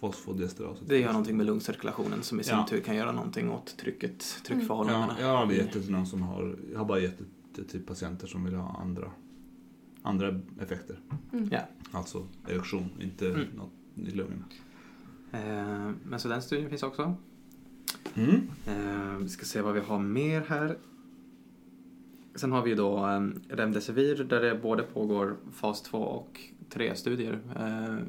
fosfodiesteras. det gör någonting med lungcirkulationen som i sin Ja. tur kan göra någonting åt trycket, Ja, tryckförhållandena. jag har aldrig gett det till någon som har, jag har bara gett det till patienter som vill ha andra, andra effekter. Mm. Ja. Alltså erektion, inte Mm. något i lungorna. Ehm, men så den studien finns också. Mm. Eh, vi ska se vad vi har mer här. Sen har vi ju då um, Remdesivir där det både pågår fas 2 och 3-studier. Eh,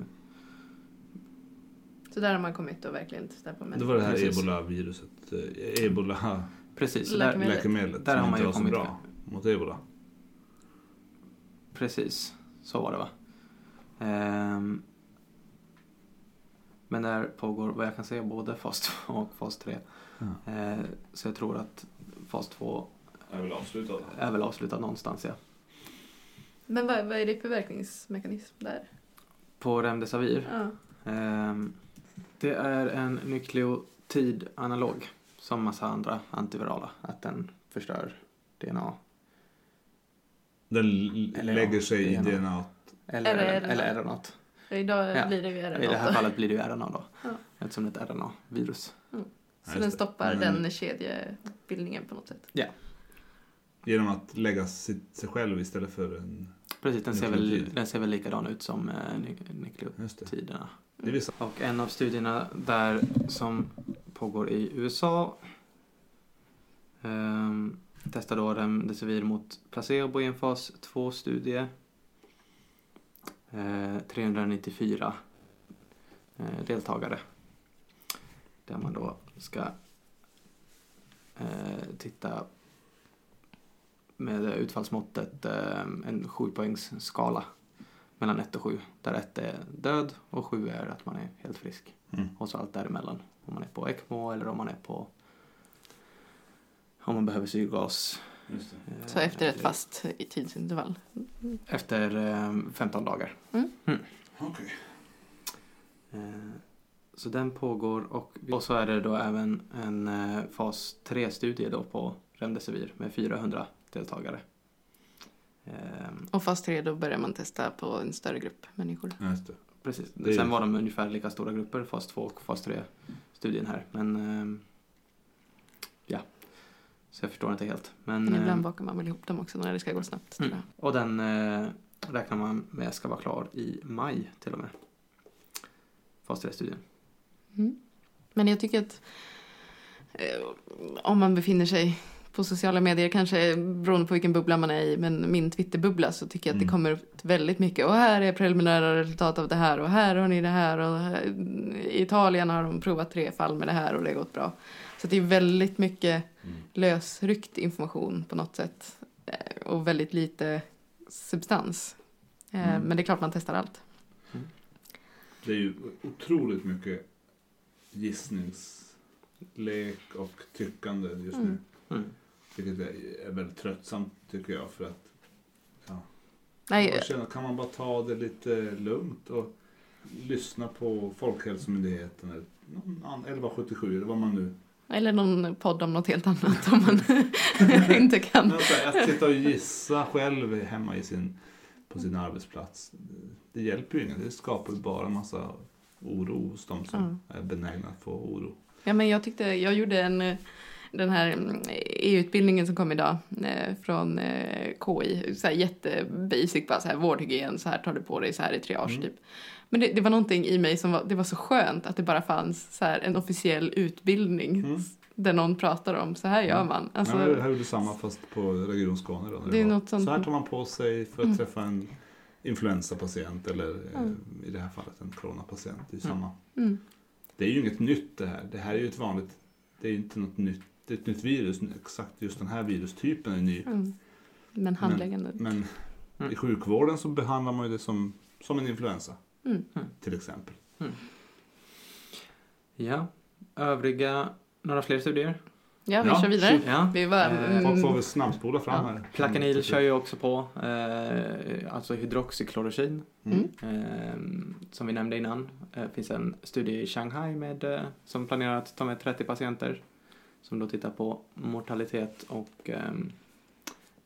Så där har man kommit och verkligen testat på Det människor. var det här ebola-viruset, eh, ebola precis, så där, läkemedlet Där har man inte ju kommit bra mot ebola. precis, så var det va. Ehm, men där pågår vad jag kan säga både fas 2 och fas 3. Ja. Eh, så jag tror att fas 2 Jag vill avsluta det. är väl avslutad någonstans ja. Men vad, vad är det för verkningsmekanism där? På Remdesivir Ja. Ehm, det är en nukleotidanalog som massa andra antivirala. Att den förstör DNA. Den Eller lägger ja, sig i DNA. DNA. Eller, Eller eller, RNA. RNA. Idag Ja. blir det ju I det RNA. här fallet blir det ju RNA då. Ja. Eftersom det är ett RNA-virus. Så Ja, den stoppar Men- den kedjebildningen på något säsätt. Genom att lägga sig, sig själv istället för en... Precis, den ser, väl, den ser väl likadan ut som eh, det. nukleotiderna. Det vissa. Och en av studierna där som pågår i USA. Ehm, testar då Remdesivir mot placebo i en fas 2-studie. Eh, 394 eh, deltagare. Där man då ska eh, titta med utfallsmåttet eh, en sjupoängsskala mellan 1 och 7. Där 1 är död och 7 är att man är helt frisk. Mm. Och så allt däremellan. Om man är på ECMO eller om man är på om man behöver syrgas. Just det. eh, Så efter ett fast i tidsintervall. Efter eh, 15 dagar. Okej. Eh, Så den pågår och, och så är det då även en eh, fas 3-studie då på Remdesivir med 400 deltagare. Ehm, Och fas 3 då börjar man testa på en större grupp människor. Ja, Just det. Precis. Det är- Sen var de ungefär lika stora grupper, fas 2 och fas 3-studien här. Men ehm, ja, så jag förstår inte helt. Men, Men ibland ehm, bakar man väl ihop dem också när det ska gå snabbt. Mm. Och den eh, räknar man med ska vara klar i maj till och med. Fas 3-studien. Mm. Men jag tycker att eh, om man befinner sig på sociala medier, kanske beroende på vilken bubbla man är i, men min Twitterbubbla så tycker jag att det Mm. kommer ut väldigt mycket. Och här är preliminära resultat av det här och här har ni det här och här, i Italien har de provat tre fall med det här och det har gått bra. Så det är väldigt mycket Mm. lösryckt information på något sätt eh, och väldigt lite substans. Eh, Mm. Men det är klart man testar allt. Det är ju otroligt mycket gissningslek och tyckande just nu. Mm. Mm. Vilket är väldigt tröttsamt tycker jag. För att ja, Nej, jag känner, kan man bara ta det lite lugnt och lyssna på Folkhälsomyndigheten eller någon annan- 1177 eller vad man nu... Eller någon podd om något helt annat om man <laughs> inte kan. Att sitta och gissa själv hemma i sin, på sin arbetsplats. Det hjälper ju inget. Det skapar ju bara en massa oro hos de som är benägna att få oro. Ja, men jag tyckte, jag gjorde en, den här mm, EU-utbildningen som kom idag eh, från eh, KI, så här jättebasic, bara så här vårdhygien, så här tar du på dig, så här i triage Mm. typ. Men det, det var någonting i mig som var, det var så skönt att det bara fanns så här en officiell utbildning Mm. där någon pratar om, så här gör Mm. man. Alltså, ja, jag gjorde samma fast på Region Skåne. Då, när Det är var. något sånt- Så här tar man på sig för att Mm. träffa en influensapatient eller eh, Mm. i det här fallet en coronapatient. Det är, Mm. samma. mm, det är ju inget nytt det här. Det här är ju ett vanligt, det är inte något nytt. Det är ett nytt virus. Exakt just den här virustypen är ny. mm. Men handläggande. Men Mm. i sjukvården så behandlar man ju det som, som en influensa. Mm. Till exempel. Ja, övriga, några fler studier? Ja, vi Ja, kör vidare. Ja. Vi var, Eh, mm, Folk får väl snabbspola fram Ja. här. Plakanil kör ju också på, eh, alltså hydroxyklorokin. Mm. Eh, som vi nämnde innan. Det finns en studie i Shanghai med, eh, som planerar att ta med 30 patienter. Som då tittar på mortalitet och eh,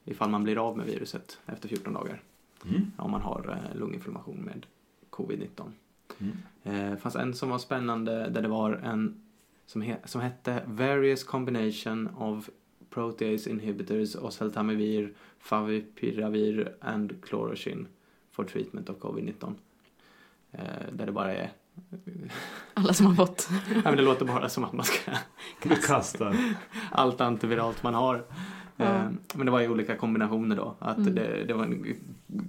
ifall man blir av med viruset efter 14 dagar. Mm. Om man har eh, lunginflammation med covid-19. Mm. Eh, fanns en som var spännande där det var en som, he, som hette Various Combination of Protease Inhibitors Oseltamivir, Favipiravir and Chloroquine for Treatment of Covid-19. Eh, där det bara är... alla som har fått. <laughs> ja, men det låter bara som att man ska... Vi kastar. <laughs> Allt antiviralt man har. Ja. Eh, men det var i olika kombinationer då. Att Mm. det, det var en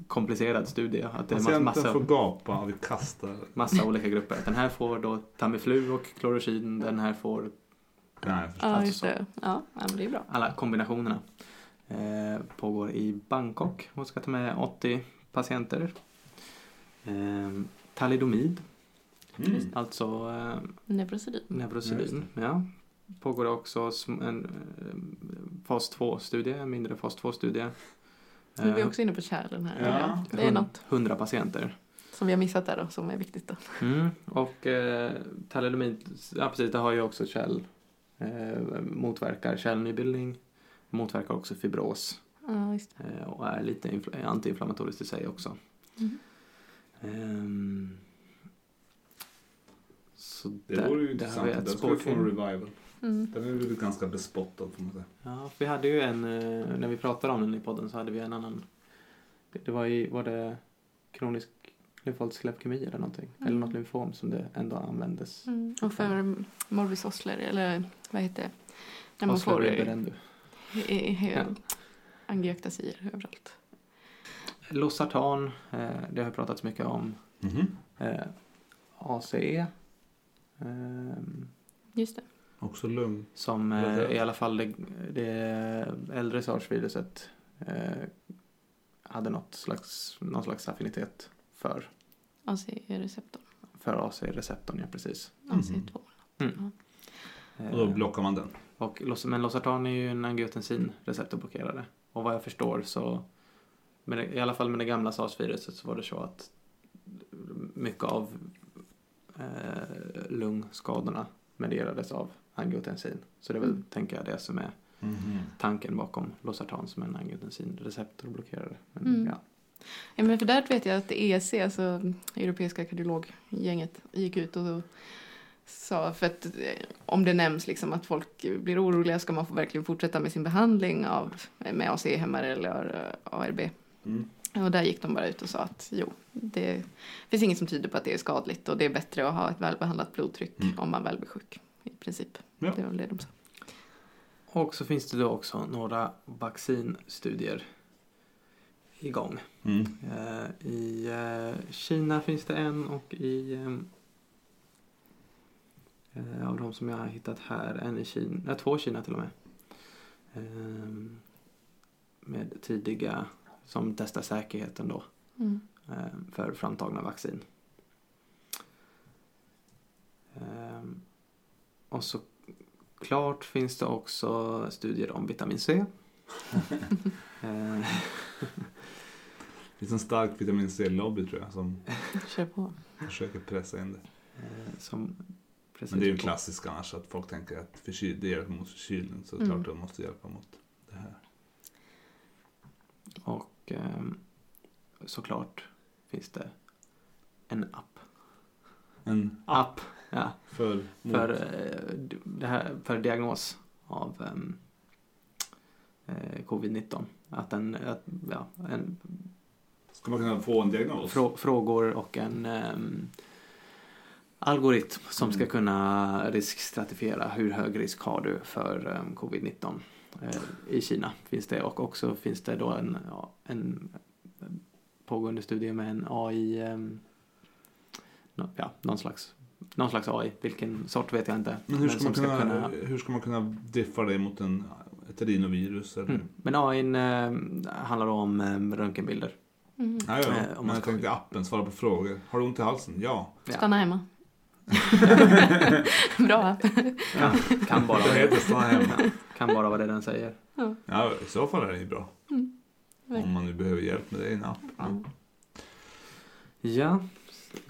komplicerad studie. Att det Patienten massa, får gapa och vi kastar. massa olika grupper. Den här får då Tamiflu och Chloroquine. Den här får Nej. Ja, Alltså just så. det. Ja, ja, men det är bra. alla kombinationerna. Eh, pågår i Bangkok och ska ta med 80 patienter. Eh, talidomid, Mm. alltså eh, Neurosedyn. Ja, Neurosedyn. just Ja, Pågår det också en eh, fas 2-studie, en mindre fas 2-studie. Nu är vi också inne på kärlen här. Ja. Ja, det är något 100 patienter. som vi har missat där då, som är viktigt då. Mm. Och eh, talidomid, ja precis, det har ju också kärl, eh, motverkar kärlnybildning, motverkar också fibros. Ja, just Eh, och är lite infl- antiinflammatoriskt i sig också. Mm. Ehm, så Det där, vore ju har intressant. ett Den vi få en revival. mm. Den är väl ganska bespottad får man säga. Ja, vi hade ju en, eh, när vi pratade om den i podden så hade vi en annan. Det, det var i, var det kronisk lymfatisk leukemi eller någonting. Mm. Eller något lymfom som det ändå användes. Mm. Och för morbus Osler, eller vad heter det? När man Osler får Reberendu. he- Ja. angioktasier överallt. Losartan, eh, det har pratats mycket om. Mhm. Eh, ACE. Ehm, Just det. Också lugn. Som eh, i alla fall det, det äldre SARS-viruset eh, hade något slags, någon slags affinitet för, AC-receptorn. för AC-receptorn, ja precis. AC2. Mm. Och då blockar man den. och, men Losartan är ju en angiotensin-receptorblockerare. Och vad jag förstår så, med det, i alla fall med det gamla SARS-viruset så var det så att mycket av eh, lungskadorna medierades av angiotensin. Så det är väl, Mm. tänker jag, det som är Mhm. tanken bakom Losartan som en angiotensin-receptorblockerare. Men, Mm. ja. Ja, men för där vet jag att EEC, alltså Europeiska kardiologgänget, gick ut och sa, för att eh, om det nämns liksom att folk blir oroliga ska man verkligen fortsätta med sin behandling av, med ACE-hämmare eller ARB. Mm. Och där gick de bara ut och sa att jo, det finns inget som tyder på att det är skadligt och det är bättre att ha ett välbehandlat blodtryck Mm. om man väl blir sjuk. I princip. Ja. Det var väl det de sa. Och så finns det då också några vaccinstudier igång. Mm. Eh, I eh, Kina finns det en och i ehm, eh, av de som jag har hittat här, en i Kina, ja, två i Kina till och med. Ehm, med tidiga, som testar säkerheten då Mm. eh, för framtagna vaccin. Ehm, och så klart finns det också studier om vitamin C. <laughs> Eh, Det finns en stark vitamin C-lobby tror jag som <laughs> Kör på. försöker pressa in det. eh, som Men det är ju en klassisk annars att folk tänker att förkyl, det hjälper mot förkylning så Mm. klart det måste hjälpa mot det här. Och ehm, såklart finns det en app. En App, ja. för, För, eh, det här, för diagnos av ehm, eh, covid-19. Att en, att, ja, en Ska man kunna få en diagnos? frå, frågor och en ehm, algoritm som ska Mm. kunna riskstratifiera hur hög risk har du för ehm, covid-19. Eh, I Kina finns det och också finns det då en, ja, en pågående studie med en AI, ehm, ja, någon slags, någon slags AI, vilken sort vet jag inte. Men hur ska, man som kunna, hur ska man kunna diffa det mot en, ett rinovirus? Eller? Mm. Men AI eh, handlar om eh, röntgenbilder. Mm. Ja, ja. Eh, om Men man jag ska- tänkte appen, svara på frågor. Har du ont i halsen? Ja. Ja. Stanna hemma. <laughs> Bra app. Kan, kan, bara vara kan bara vara det den säger. Ja, i så fall är det ju bra. Mm. Om man nu behöver hjälp med det i en app. Ja. Ja,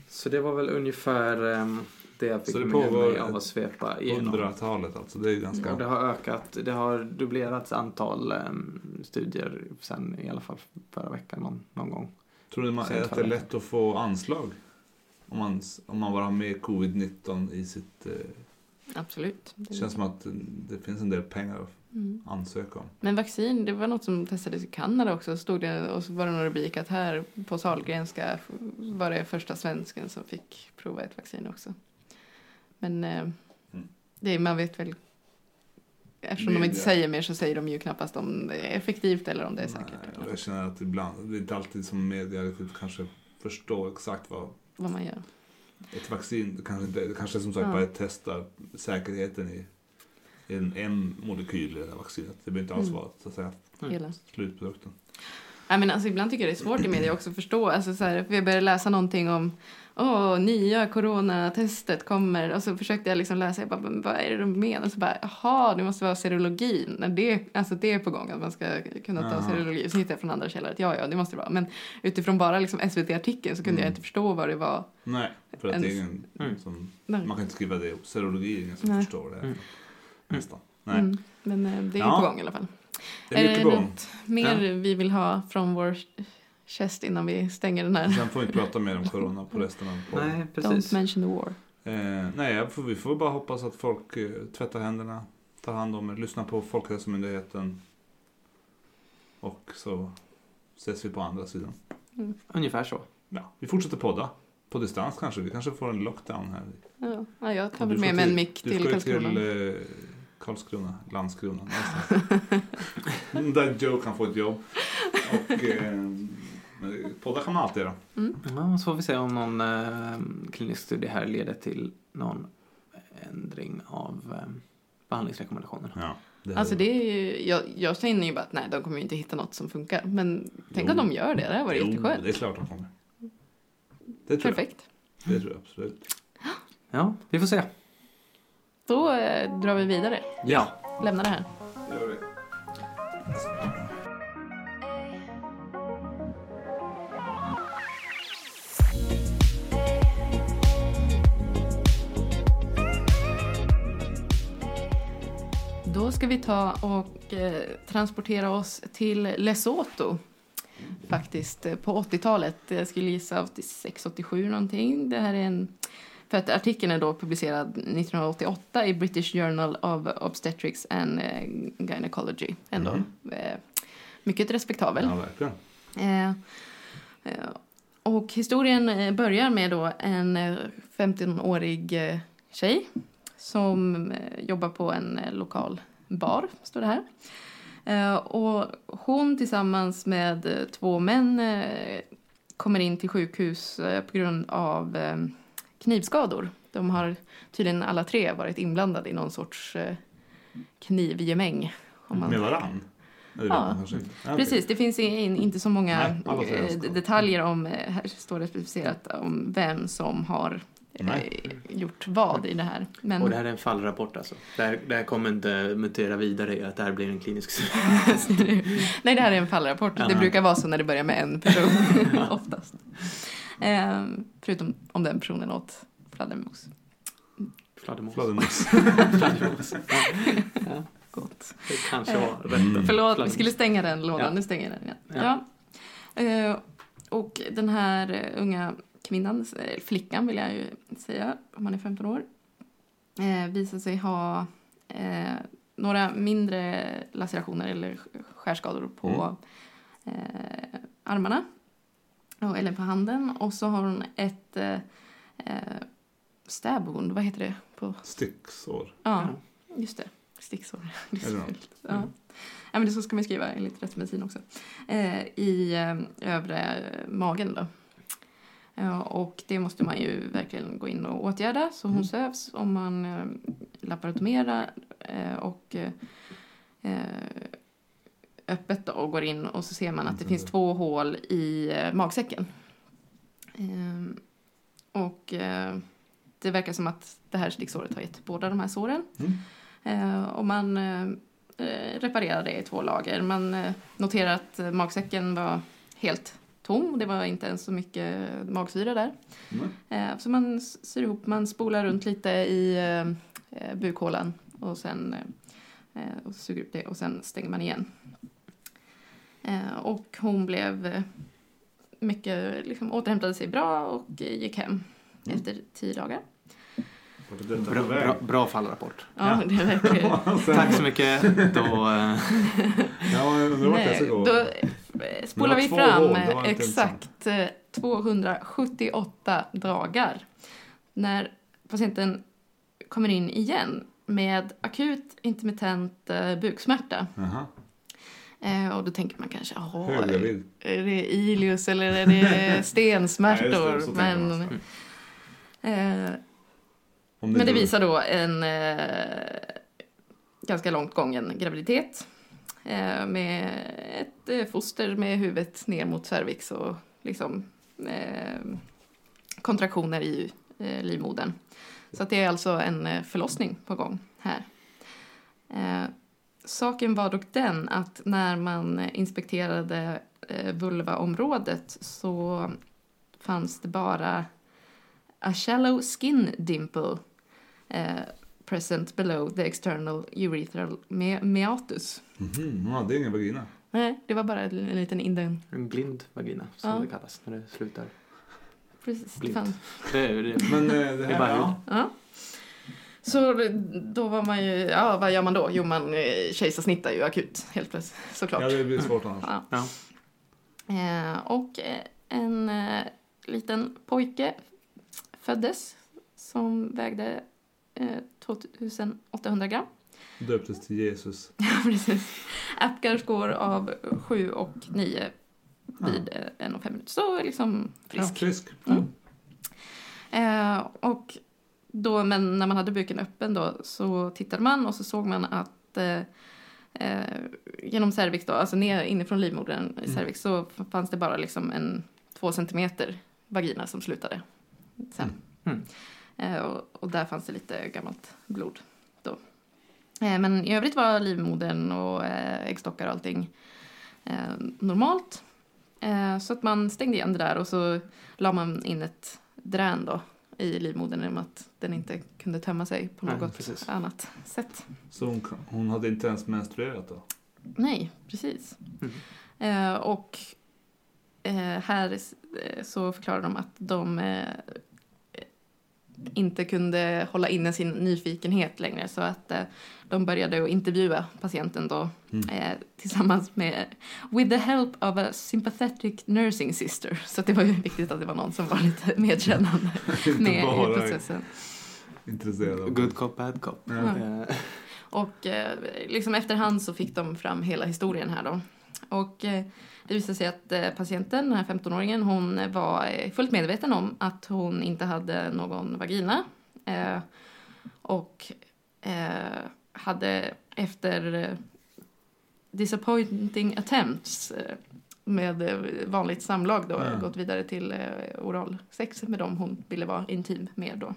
så det var väl ungefär eh, det jag fick Så det med mig av att svepa igenom. 100-talet alltså, det är ganska... Och det har ökat, det har dubblerats antal eh, studier sen i alla fall förra veckan någon, någon gång. Tror du man, att det är lätt att få anslag? Om man, om man bara har med covid-19 i sitt... Eh, Absolut. det känns som att det finns en del pengar att Mm. ansöka om. Men vaccin, det var något som testades i Kanada också. Stod det, och så var det någon rubrik att här på Sahlgrenska var det första svensken som fick prova ett vaccin också. Men eh, Mm. det, man vet väl Eftersom de Media. inte säger mer så säger de ju knappast om det är effektivt eller om det är säkert. Nej, jag känner att ibland, det är inte alltid som media kanske förstår exakt vad vad man gör. ett vaccin, kanske, inte, kanske som sagt Ja. bara testar säkerheten i en, en molekyl i det här vaccinet. Det behöver inte alls Mm. vara så att säga, Mm. Hela. slutprodukten. Nej, men alltså, ibland tycker jag det är svårt i media också att förstå. Alltså, så här, för jag började läsa någonting om Åh, nya coronatestet kommer. Och så försökte jag liksom läsa, jag bara, men vad är det de menar? Så bara, jaha, det måste vara serologin. När det, alltså det är på gång, att man ska kunna ta Jaha. serologi. Så hittade jag från andra källor att ja, ja, det måste det vara. Men utifrån bara liksom SVT-artikeln så kunde Mm. jag inte förstå vad det var. Nej, för att det är ingen Mm. som, Nej. man kan inte skriva det upp. Serologi är ingen som Nej. förstår det. Mm. Nästan. Nej. Mm, men eh, det är Ja. på gång i alla fall. Det är mycket på gång. något mer vi vill ha från vår chest innan vi stänger den här? Sen får vi inte prata mer om corona på resten av podden. Nej, Don't precis. mention the war. Eh, nej, vi får bara hoppas att folk eh, tvättar händerna, tar hand om er, lyssnar på Folkhälsomyndigheten. Och så ses vi på andra sidan. Ungefär så. ja, vi fortsätter podda. På distans kanske. Vi kanske får en lockdown här. Ja, ja, jag tar Du väl ska med mig en till- mick du till ska ju Karlskrona. till eh, Karlskrona, Landskrona. någonstans. <laughs> Där Joe kan få ett jobb. Och eh, podda kan man alltid göra. Ja, så får vi se om någon eh, klinisk studie här leder till någon ändring av eh, behandlingsrekommendationerna. Ja, det Alltså det är ju, jag, jag känner ju bara att nej, de kommer ju inte hitta något som funkar. Men tänk Jo. om de gör det, det här var Jo, jätteskönt. det är klart de kommer. Det tror Perfekt. jag. Det tror jag absolut. Ja, vi får se. Då eh, drar vi vidare. Ja. Lämna det här. Gör vi. Då ska vi ta och eh, transportera oss till Lesotho. Faktiskt eh, på 80-talet. Jag skulle gissa 86-87 någonting. Det här är en... För att artikeln är då publicerad 1988 i British Journal of Obstetrics and eh, Gynecology. Ändå Mhm. eh, mycket respektabel. Ja, verkligen. Eh, och historien börjar med då en eh, 15-årig eh, tjej som jobbar på en lokal bar, står det här. Eh, och hon tillsammans med eh, två män eh, kommer in till sjukhus på grund av knivskador. De har tydligen alla tre varit inblandade i någon sorts knivgemäng. Om man Med varann? Ja. Ja. Precis, det finns in, inte så många Nej, detaljer om, här står det specificerat om vem som har Nej. gjort vad i det här. Men, Och det här är en fallrapport alltså. Det här, det här kommer inte mutera vidare i att det här blir en klinisk <laughs> Nej, det här är en fallrapport. Det Ja. brukar vara så när det börjar med en person, <laughs> oftast. Eh, förutom om den personen åt fladdermus. fladdermås. Fladdermus. <laughs> Fladdermås. Ja, Gott. det kanske var rätt. Mm. Förlåt, vi skulle stänga den lådan. Ja. Nu stänger jag den igen. Ja. Ja. Eh, och den här eh, unga kvinnan, flickan vill jag ju säga, om man är 15 år, eh, visar sig ha eh, några mindre lacerationer eller sk- skärskador på eh, armarna. Och, eller på handen. Och så har hon ett eh, eh, stab wound, vad heter det? På, Sticksår. ja, just det. Sticksår. <laughs> Det är. Ja. Ja, men det så ska man skriva enligt rättsmedicin också. Eh, I eh, övre magen då. Och det måste man ju verkligen gå in och åtgärda. Så hon Mm. sövs om man eh, laparotomerar eh, och eh, öppet då och går in och så ser man att det Mm. finns två hål i magsäcken. Och det verkar som att det här sticksåret har gett båda de här såren. Mm. Och man reparerar det i två lager. Man noterar att magsäcken var helt tom. Det var inte ens så mycket magsyra där. Mm. Så man syr ihop, man spolar runt lite i eh, eh, bukhålan och sen och suger upp det och sen stänger man igen. Och hon blev mycket, liksom, återhämtade sig bra och gick hem Mm. efter tio dagar. Bra, bra, bra fallrapport. Ja, det är verkligen... <laughs> Tack så mycket. Då, Ja, jag undrar vart jag ska Nej, gå. då spolar Det vi fram det eh, var inte exakt eh, 278 dagar. När patienten kommer in igen med akut intermittent eh, buksmärta. Jaha. Eh, och då tänker man kanske, jaha, Höggravid. är det ilius eller är det <laughs> Nej, stensmärtor? det, så tänker men, man. eh, Om men det visar då en eh, ganska långt gången graviditet. Eh, med ett eh, foster med huvudet ner mot cervix och liksom eh, kontraktioner i eh, livmodern. Så att det är alltså en eh, förlossning på gång här. Eh, saken var dock den att när man inspekterade eh, vulvaområdet så fanns det bara a shallow skin dimple eh, present below the external urethral me- meatus. Mhm, ja, det är ingen vagina. Nej, det var bara en, en liten inden. en blind vagina, som Ja. det kallas när det slutar. Precis, det fanns. Det är, det, Men eh, det Det är här, bara ja. Ja. Så då var man ju, ja vad gör man då? Jo man eh, kejsarsnittar ju akut helt plötsligt såklart. ja, det blir svårt annars. Ja. ja. Eh, och en eh, liten pojke föddes som vägde eh, 2800 gram. Döptes till Jesus. <laughs> Ja, precis. Apgar score av 7 och 9 vid eh, en och fem minuter. Så liksom frisk. Ja, frisk. Mm. Eh, och då, men när man hade buken öppen då så tittade man och så såg man att eh, eh, genom cervix då, alltså ner inifrån livmodern i Mm. cervix så fanns det bara liksom en två centimeter vagina som slutade sen. Eh, och, och där fanns det lite gammalt blod då. Eh, men i övrigt var livmodern och eh, äggstockar och allting normalt. Så att man stängde igen det där och så la man in ett drän då i livmodern i och med att den inte kunde tömma sig på Nej, något precis. annat sätt. Så hon, hon hade inte ens menstruerat då? Nej, precis. Mm. Och här så förklarar de att de inte kunde hålla inne sin nyfikenhet längre så att eh, de började att intervjua patienten då Mm. eh, tillsammans med with the help of a sympathetic nursing sister. Så det var ju viktigt att det var någon som var lite medkännande <laughs> med i processen. intresserad av Good cop, bad cop. Ja. Eh, Och eh, liksom efterhand så fick de fram hela historien här då. Och eh, det visade sig att eh, patienten, den här 15-åringen, hon var eh, fullt medveten om att hon inte hade någon vagina. Och hade efter disappointing attempts med vanligt samlag då Ja. gått vidare till oralsex med dem hon ville vara intim med då.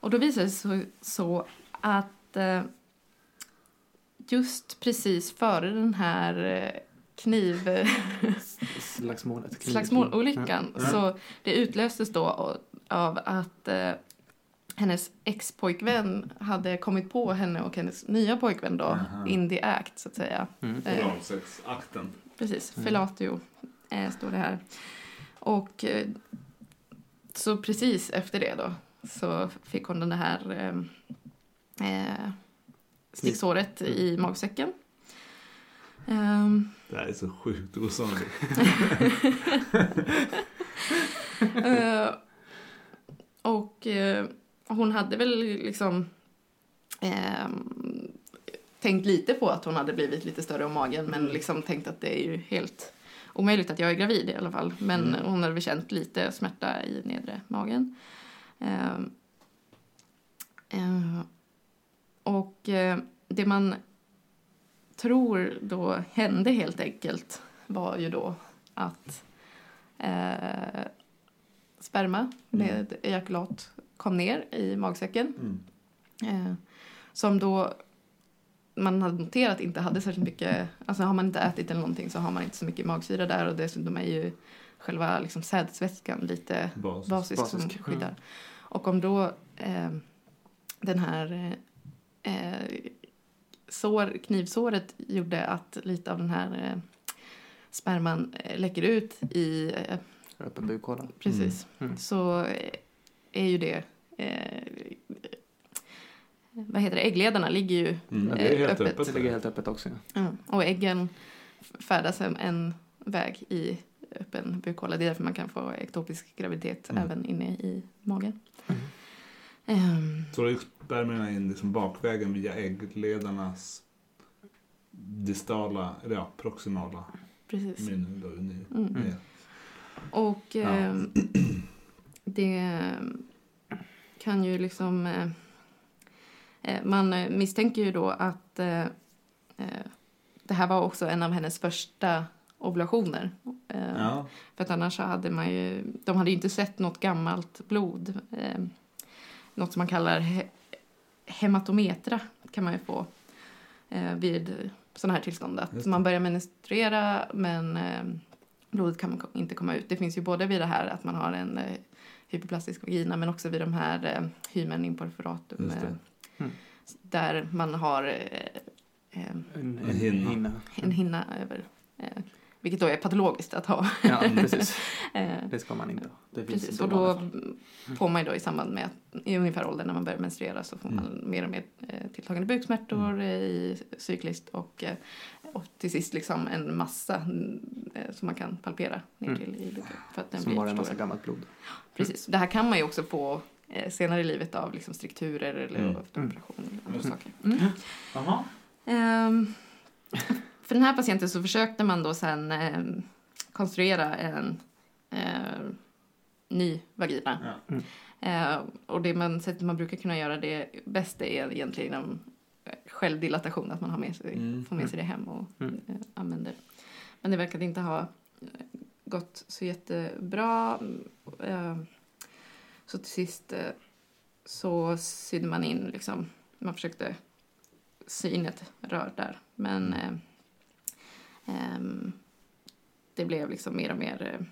Och då visade det sig så, att just precis före den här eh, kniv... Slagsmålet. slagsmålolyckan. Ja. Så det utlöstes då av att eh, hennes ex-pojkvän hade kommit på henne och hennes nya pojkvän då, Aha. in the act så att säga. Mm. Eh, Oralsexakten. Precis, Mm. fellatio eh, står det här. Och eh, så precis efter det då så fick hon den här eh, eh, sticksåret i magsäcken. Ehm, Det här är så sjukt osannolikt. <laughs> <laughs> Eh, och eh, hon hade väl liksom ehm, tänkt lite på att hon hade blivit lite större om magen men liksom tänkt att det är ju helt omöjligt att jag är gravid i alla fall. Men Mm. hon hade väl känt lite smärta i nedre magen. Eh, och eh, det man tror då hände helt enkelt var ju då att eh, sperma med ejakulat kom ner i magsäcken. Mm. Eh, som då man hade noterat inte hade särskilt mycket, alltså har man inte ätit eller någonting så har man inte så mycket magsyra där och dessutom är ju själva liksom sädesvätskan lite Basis. basisk, Basisk, som mm. skyddar. Och om då eh, den här eh, eh, sår, knivsåret gjorde att lite av den här eh, sperman eh, läcker ut i, eh, Öppen bukhåla. precis, Mm. så eh, är ju det eh, vad heter det, äggledarna ligger ju Mm. Ja, det är helt öppet. öppet. Det ligger helt öppet också. ja. Mm. Och äggen färdas en, en väg i öppen bukhåla. Det är därför man kan få ektopisk graviditet Mm. även inne i magen. Mm. Ehm, Så gick spermierna in liksom bakvägen via äggledarnas distala, eller ja, proximala precis. ner. Mm. ner. Och Ja. ehm, det kan ju liksom... Eh, eh, man eh, misstänker ju då att eh, eh, det här var också en av hennes första ovulationer. Eh, Ja. För att annars så hade man ju, de hade ju inte sett något gammalt blod. Eh, något som man kallar hematometra kan man ju få eh, vid sådana här tillstånd. Att man börjar menstruera men eh, blodet kan inte komma ut. Det finns ju både vid det här att man har en eh, hyperplastisk vagina men också vid de här eh, hymen det. Eh, Mm. Där man har eh, eh, En, En hinna. hinna. en hinna över. Vilket då är patologiskt att ha. Ja, precis. <laughs> Eh, Det ska man inte ha. Det finns Precis, och då fall. får man ju då i samband med att i ungefär åldern när man börjar menstruera så får man mer och mer eh, tilltagande buksmärtor eh, i cykliskt och eh, och till sist liksom en massa mm, som man kan palpera ner Mm. till i buken. För att den Som blir bara en massa gammalt blod. Precis. Det här kan man ju också få senare i livet av liksom strukturer eller Mm. efter Mm. operationer eller andra Mm. saker. Mm. För den här patienten så försökte man då sen ehm, konstruera en ehm, ny vagina. Ja. Eh, och det man, sättet man brukar kunna göra det bästa är egentligen genom eh, självdilatation, att man har med sig, Mm. får med sig det hem och Mm. eh, använder. Men det verkar inte ha eh, gått så jättebra. Eh, så till sist eh, så sydde man in, liksom, man försökte sy in ett rör där. Men eh, ehm, Ehm, det blev liksom mer och mer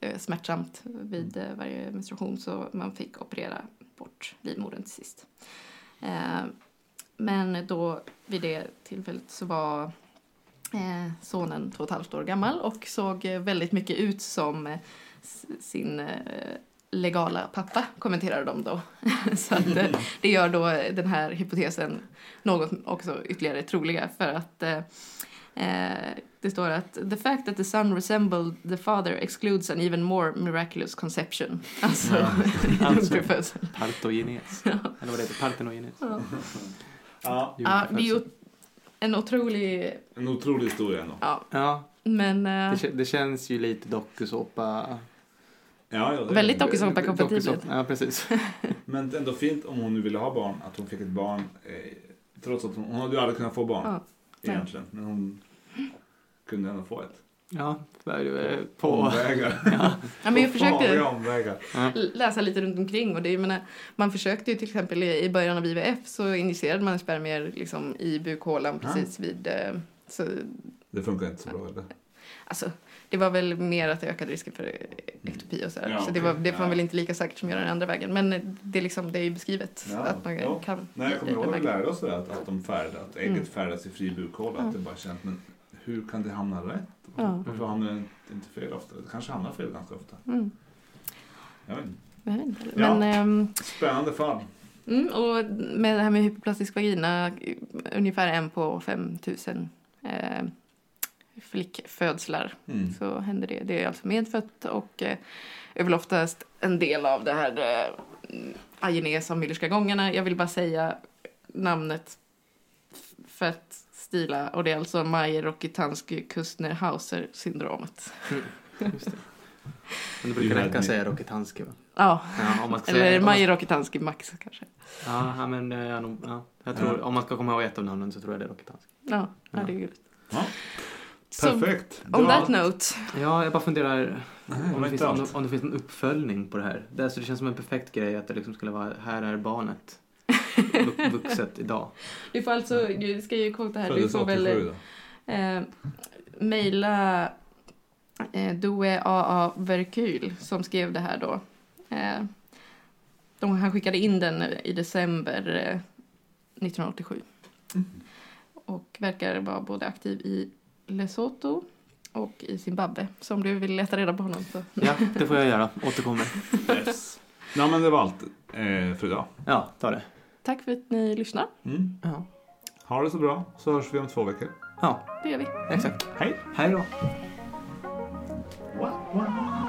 eh, eh, smärtsamt vid eh, varje menstruation så man fick operera bort livmodern till sist. Ehm, men då vid det tillfället så var sonen två och ett halvt år gammal och såg väldigt mycket ut som sin legala pappa, kommenterade de då. <laughs> så att, det gör då den här hypotesen något också ytterligare troliga för att eh, det står att the fact that the son resembled the father excludes an even more miraculous conception. <laughs> Alltså, Ja. <laughs> Alltså. Partogenes. Ja. Eller vad det heter, partenogenes. Ja. Ja, Ja, det är ju en otrolig... en otrolig historia ändå. Ja, Ja, men... eh, det, det känns ju lite dokusåpa. Ja, ja, det Väldigt dokusåpa Dokusåpa- kompatibelt. Ja, precis. <laughs> Men ändå fint om hon nu ville ha barn, att hon fick ett barn. Eh, trots att hon, hon hade ju aldrig kunnat få barn Ja. egentligen. Men hon kunde ändå få ett. Ja, eh, på... Omvägar. <laughs> Ja. Ja, men jag På försökte omvägar. läsa lite runt omkring och det, menar, man försökte ju till exempel i början av IVF så injicerade man spermier liksom i bukhålan precis vid... eh, Så, Det funkar inte så bra eller? alltså, det var väl mer att det ökade risken för ektopi och sådär. Ja, så det var, det var Ja. väl inte lika säkert som att göra den andra vägen. Men det är, liksom, det är ju beskrivet Ja, att man ja. kan Nej, jag kommer ihåg att vi lärde oss det, att, att de färdas, att ägget Mm. färdas i fri bukhåla. Ja. Att det bara känns, men hur kan det hamna rätt? Ja. Varför hamnar det inte fel ofta? Det kanske hamnar fel ganska ofta. Mm. Jag vet inte. Jag vet inte. Ja. Men, ehm, Spännande fall. Mm, och med det här med hypoplastisk vagina, ungefär en på 5000 eh, flickfödslar Mm. så händer det. Det är alltså medfött och eh, är väl oftast en del av det här eh, agenes av Müllerska gångarna. Jag vill bara säga namnet för att stila och det är alltså Mayer-Rokitansky-Kustner-Hauser syndromet. Just det. <laughs> Men det brukar räcka att säga Rokitanski va? Ja, Ja, om man ska eller säga, om man, Mayer-Rokitansky Max kanske. ja, men eh, ja, nog- ja, jag tror, Ja. om man ska komma ihåg ett av namnen så tror jag det är Rokitanski. Ja, ja. Ja. det är gulligt. Ja. Så, Perfekt. on Bra. that note. Ja, jag bara funderar Nej, om det, finns, om, om det finns en uppföljning på det här. Det, alltså, det känns som en perfekt grej att det liksom skulle vara, här är barnet. Vux- Vuxet idag. Du får alltså, du ska ju quota här, du får 87 väl eh, mejla eh, Doe AA Verkyl som skrev det här då. Eh, de, han skickade in den i december eh, 1987. Mm. Och verkar vara både aktiv i Lesotho och i Zimbabwe. Så om du vill leta reda på honom så... Ja, det får jag göra. Återkommer. <laughs> Yes. Ja, men det var allt eh, för idag. Ja, ta det. Tack för att ni lyssnar. Mm. Ja, Ha det så bra, så hörs vi om två veckor. ja Det gör vi. exakt. Hej! Hej då. Wow, wow.